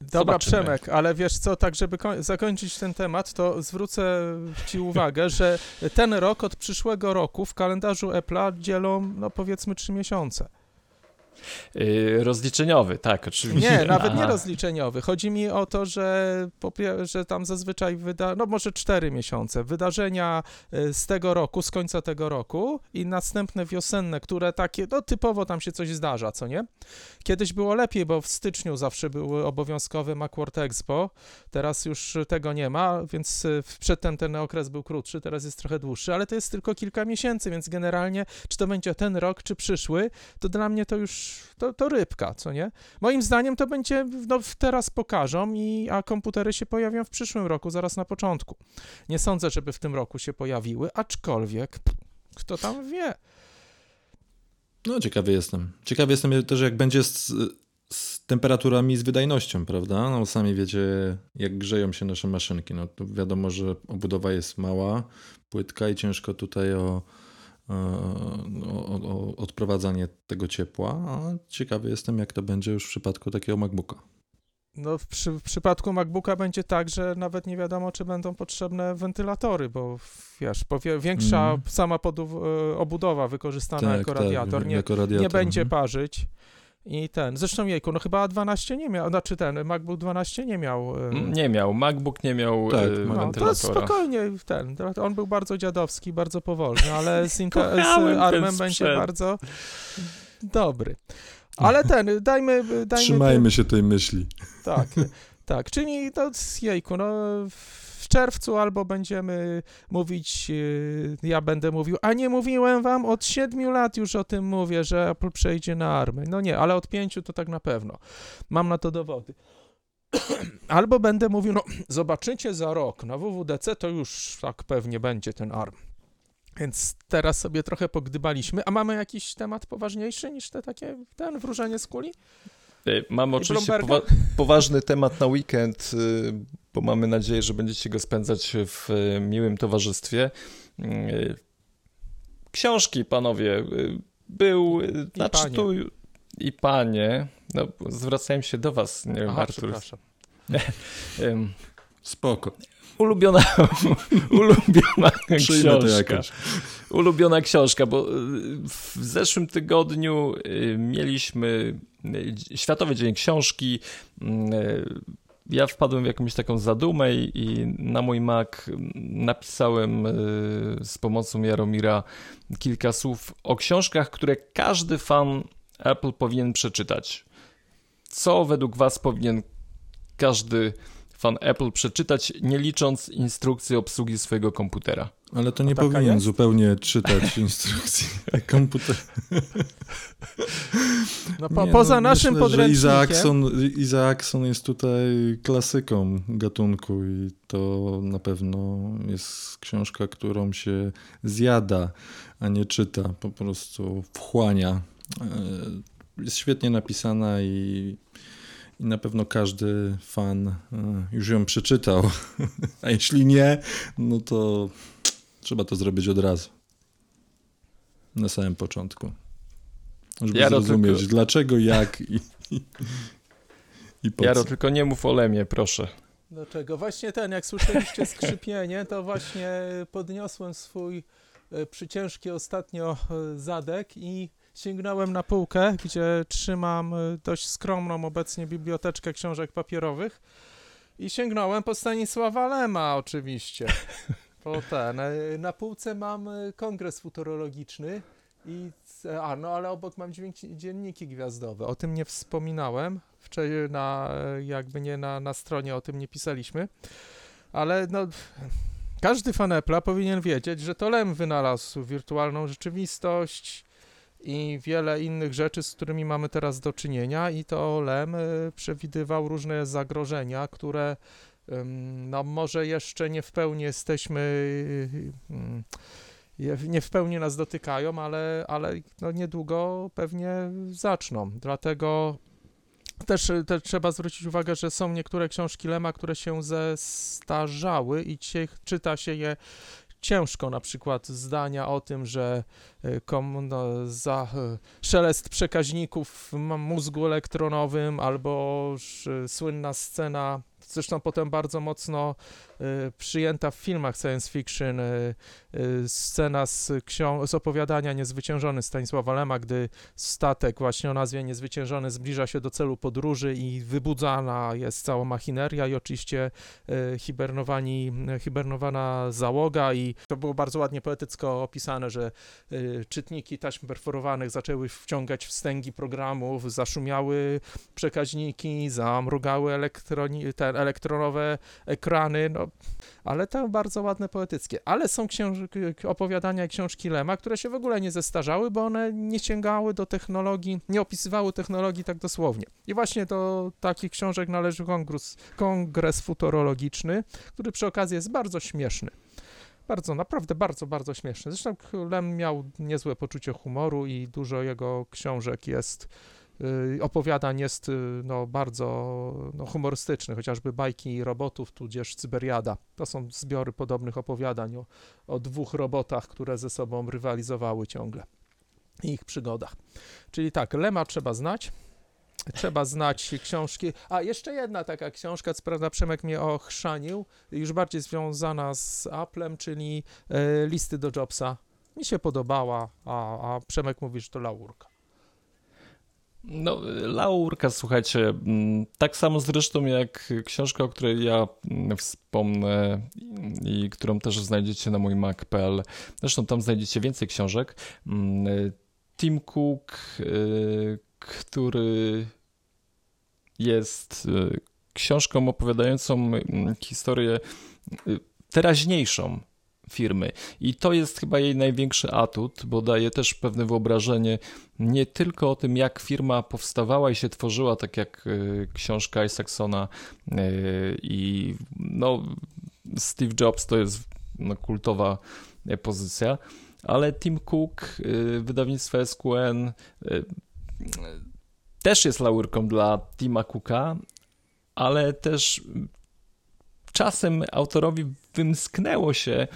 Dobra,
Zobaczymy.
Przemek, ale wiesz co, tak żeby koń- zakończyć ten temat, to zwrócę Ci uwagę, [laughs] że ten rok od przyszłego roku w kalendarzu Apple'a dzielą, no powiedzmy, trzy miesiące.
Y, rozliczeniowy, tak, oczywiście.
Nie, nawet nie
Aha.
rozliczeniowy. Chodzi mi o to, że, że tam zazwyczaj wyda, no może cztery miesiące, wydarzenia y, z tego roku, z końca tego roku i następne wiosenne, które takie, no typowo tam się coś zdarza, co nie? Kiedyś było lepiej, bo w styczniu zawsze były obowiązkowe Macworld Expo, teraz już tego nie ma, więc y, przedtem ten okres był krótszy, teraz jest trochę dłuższy, ale to jest tylko kilka miesięcy, więc generalnie, czy to będzie ten rok, czy przyszły, to dla mnie to już, to, to rybka, co nie? Moim zdaniem to będzie, no teraz pokażą, i, a komputery się pojawią w przyszłym roku, zaraz na początku. Nie sądzę, żeby w tym roku się pojawiły, aczkolwiek kto tam wie.
No, ciekawy jestem. Ciekawy jestem też, jak będzie z, z temperaturami z wydajnością, prawda? No, sami wiecie, jak grzeją się nasze maszynki. No, wiadomo, że obudowa jest mała, płytka i ciężko tutaj o, o, o, o odprowadzanie tego ciepła. A ciekawy jestem, jak to będzie już w przypadku takiego MacBooka.
No w, przy, w przypadku MacBooka będzie tak, że nawet nie wiadomo, czy będą potrzebne wentylatory, bo wiesz, powie, większa
Mhm.
sama podu- e, obudowa wykorzystana jako radiator nie,
jako radiator.
nie będzie
mhm.
parzyć. I ten, zresztą jejku, no chyba A12 nie miał, znaczy ten, MacBook 12 nie miał. e,
Mm, Nie miał, MacBook nie miał
Tak,
e,
no, to
spokojnie ten, on był bardzo dziadowski, bardzo powolny, ale [laughs] z, Intel,
Kochałem
z
ten
ARMem będzie bardzo dobry. Ale ten, dajmy, dajmy
Trzymajmy się tej myśli.
tak, tak. Czyli to z jejku, no w czerwcu albo będziemy mówić, yy, ja będę mówił, a nie mówiłem wam, od siedmiu lat już o tym mówię, że Apple przejdzie na army. No nie, ale od pięciu to tak na pewno. Mam na to dowody. [clears throat] Albo będę mówił, no [clears throat] zobaczycie za rok na WWDC, to już tak pewnie będzie ten ARM. Więc teraz sobie trochę pogdybaliśmy. A mamy jakiś temat poważniejszy niż te takie, ten wróżenie z kuli?
E, Mamy oczywiście powa- poważny temat na weekend, y, bo mamy nadzieję, że będziecie go spędzać w y, miłym towarzystwie. Y, Książki, panowie, y, był, y, znaczy
panie.
tu i panie, no, zwracałem się do was, nie wiem,
Aha,
Artur. [laughs]
Spoko.
Ulubiona, [laughs] ulubiona książka. Ulubiona książka, bo w zeszłym tygodniu mieliśmy Światowy Dzień Książki. Ja wpadłem w jakąś taką zadumę i i na mój Mac napisałem y, z pomocą Jaromira kilka słów o książkach, które każdy fan Apple powinien przeczytać. Co według Was powinien każdy fan Apple przeczytać, nie licząc instrukcji obsługi swojego komputera?
Ale to nie
taka
powinien
jest?
zupełnie czytać [laughs] instrukcji [laughs] komputera. [laughs]
No, po,
Nie,
poza
no,
naszym
myślę, że
podręcznikiem.
Isaacson, Isaacson jest tutaj klasyką gatunku i to na pewno jest książka, którą się zjada, a nie czyta, po prostu wchłania. E, Jest świetnie napisana i, i na pewno każdy fan e, już ją przeczytał. [laughs] A jeśli nie, no to trzeba to zrobić od razu. Na samym początku. Żeby
Jaro,
zrozumieć
tylko-
dlaczego, jak i, i, i po
Jaro,
co.
tylko nie mów o Lemie, proszę.
Dlaczego? Właśnie ten, jak słyszeliście skrzypienie, to właśnie podniosłem swój e, przyciężki ostatnio e, zadek i sięgnąłem na półkę, gdzie trzymam e, dość skromną obecnie biblioteczkę książek papierowych i sięgnąłem po Stanisława Lema oczywiście. [laughs] Po ten, e, na półce mam e, kongres futurologiczny i, a no ale obok mam dzienniki gwiazdowe, o tym nie wspominałem, wczoraj na, jakby nie na, na stronie o tym nie pisaliśmy, ale no, każdy fan Apple'a powinien wiedzieć, że to Lem wynalazł wirtualną rzeczywistość i wiele innych rzeczy, z którymi mamy teraz do czynienia i to Lem e, przewidywał różne zagrożenia, które no może jeszcze nie w pełni jesteśmy ym, je- nie w pełni nas dotykają, ale, ale no niedługo pewnie zaczną. Dlatego też, też trzeba zwrócić uwagę, że są niektóre książki Lema, które się zestarzały i dzisiaj czyta się je ciężko, na przykład zdania o tym, że y, kom, no, za y, szelest przekaźników w mózgu elektronowym albo słynna scena, zresztą potem bardzo mocno y, przyjęta w filmach science fiction, y, y, scena z, ksią- z opowiadania Niezwyciężony Stanisława Lema, gdy statek właśnie o nazwie Niezwyciężony zbliża się do celu podróży i wybudzana jest cała machineria i oczywiście hibernowani, hibernowana załoga i to było bardzo ładnie poetycko opisane, że czytniki taśm perforowanych zaczęły wciągać wstęgi programów, zaszumiały przekaźniki, zamrugały elektroni- elektronowe ekrany, no, ale to bardzo ładne poetyckie. Ale są opowiadania i książki Lema, które się w ogóle nie zestarzały, bo one nie sięgały do technologii, nie opisywały technologii tak dosłownie. I właśnie do takich książek należy kongres, kongres futurologiczny, który przy okazji jest bardzo śmieszny. Bardzo, naprawdę bardzo, bardzo śmieszny. Zresztą Lem miał niezłe poczucie humoru i dużo jego książek jest, opowiadań jest y, no, bardzo no, humorystycznych, chociażby bajki robotów, tudzież Cyberiada. To są zbiory podobnych opowiadań o, o dwóch robotach, które ze sobą rywalizowały ciągle i ich przygodach. Czyli tak, Lema trzeba znać. Trzeba znać książki. A jeszcze jedna taka książka, co prawda Przemek mnie ochrzanił, już bardziej związana z Applem, czyli e, listy do Jobsa. Mi się podobała, a, a Przemek mówi, że to laurka.
No, laurka, słuchajcie, mm, tak samo zresztą jak książka, o której ja mm, wspomnę i którą też znajdziecie na mój mac.pl. Zresztą tam znajdziecie więcej książek. Mm, Tim Cook, y, który jest y, książką opowiadającą historię y, teraźniejszą firmy. I to jest chyba jej największy atut, bo daje też pewne wyobrażenie nie tylko o tym, jak firma powstawała i się tworzyła, tak jak y, książka Isaacsona y, i no, Steve Jobs to jest no, kultowa pozycja, ale Tim Cook, y, wydawnictwo SQN też jest laurką dla Tima Cooka, ale też czasem autorowi wymsknęło się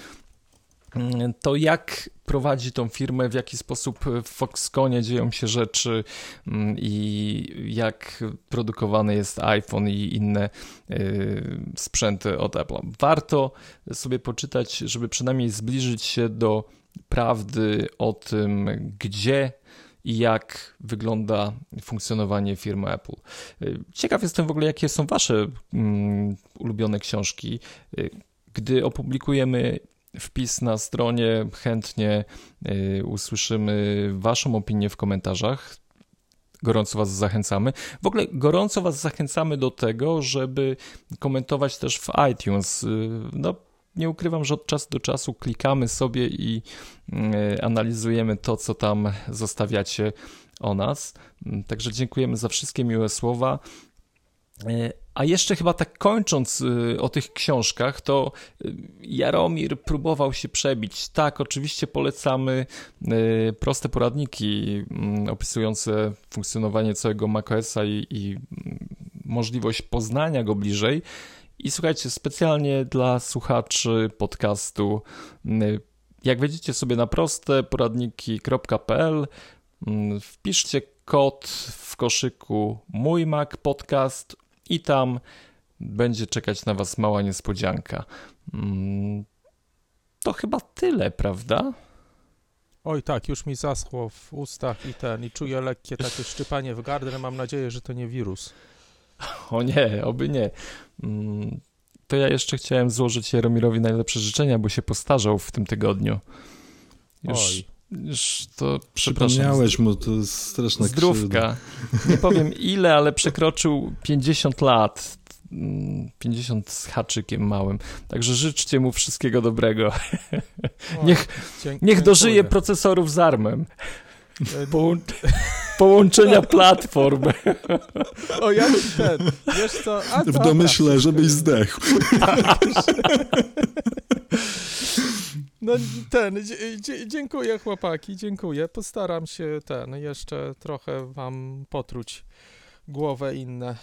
to jak prowadzi tą firmę, w jaki sposób w Foxconnie dzieją się rzeczy mm, i jak produkowany jest iPhone i inne y, sprzęty od Apple. Warto sobie poczytać, żeby przynajmniej zbliżyć się do prawdy o tym, gdzie i jak wygląda funkcjonowanie firmy Apple. Y, ciekaw jestem w ogóle, jakie są Wasze mm, ulubione książki. Y, gdy opublikujemy wpis na stronie. Chętnie y, usłyszymy Waszą opinię w komentarzach. Gorąco Was zachęcamy. W ogóle gorąco Was zachęcamy do tego, żeby komentować też w iTunes. Y, no, nie ukrywam, że od czasu do czasu klikamy sobie i y, analizujemy to, co tam zostawiacie o nas. Także dziękujemy za wszystkie miłe słowa. A jeszcze chyba tak kończąc y, o tych książkach, to y, Jaromir próbował się przebić. Tak, oczywiście polecamy y, proste poradniki mm, opisujące funkcjonowanie całego macOSa i, i mm, możliwość poznania go bliżej. I słuchajcie, specjalnie dla słuchaczy podcastu, jak wejdziecie sobie na proste poradniki.pl, mm, wpiszcie kod w koszyku mój Mac podcast i tam będzie czekać na Was mała niespodzianka. Mm, to chyba tyle, prawda?
Oj tak, już mi zaschło w ustach i ten, i czuję lekkie takie szczypanie w gardle. Mam nadzieję, że to nie wirus.
O nie, oby nie. Mm, to ja jeszcze chciałem złożyć Jaromirowi najlepsze życzenia, bo się postarzał w tym tygodniu. Już Oj. Już to
Przypomniałeś mu, to jest straszna
Zdrówka. Nie powiem [laughs] ile, ale przekroczył 50 lat. 50 mm, z haczykiem małym. Także życzcie mu wszystkiego dobrego. niech, niech dożyje procesorów z armem. [laughs] połączenia platform.
O, jak ten, wiesz co? A,
w domyśle, żebyś zdechł. [laughs]
No ten, dziękuję chłopaki, dziękuję. Postaram się ten, jeszcze trochę wam potruć głowę inne,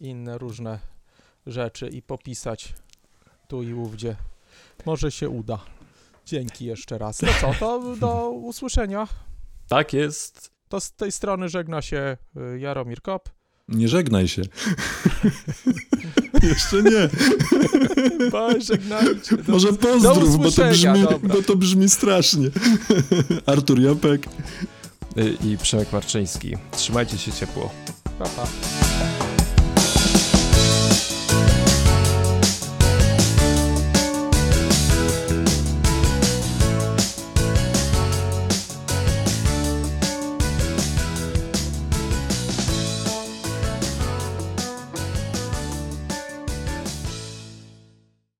inne różne rzeczy i popisać tu i ówdzie. Może się uda. Dzięki jeszcze raz. No co, to [laughs] do usłyszenia.
Tak jest.
To z tej strony żegna się y, Jaromir Kop.
Nie żegnaj się. [laughs] Jeszcze nie. [laughs]
Żegnajcie.
Może pozdrów, bo to, brzmi, bo to brzmi [laughs] strasznie. Artur Japek
y, i Przemek Marczyński. Trzymajcie się ciepło.
Pa, pa.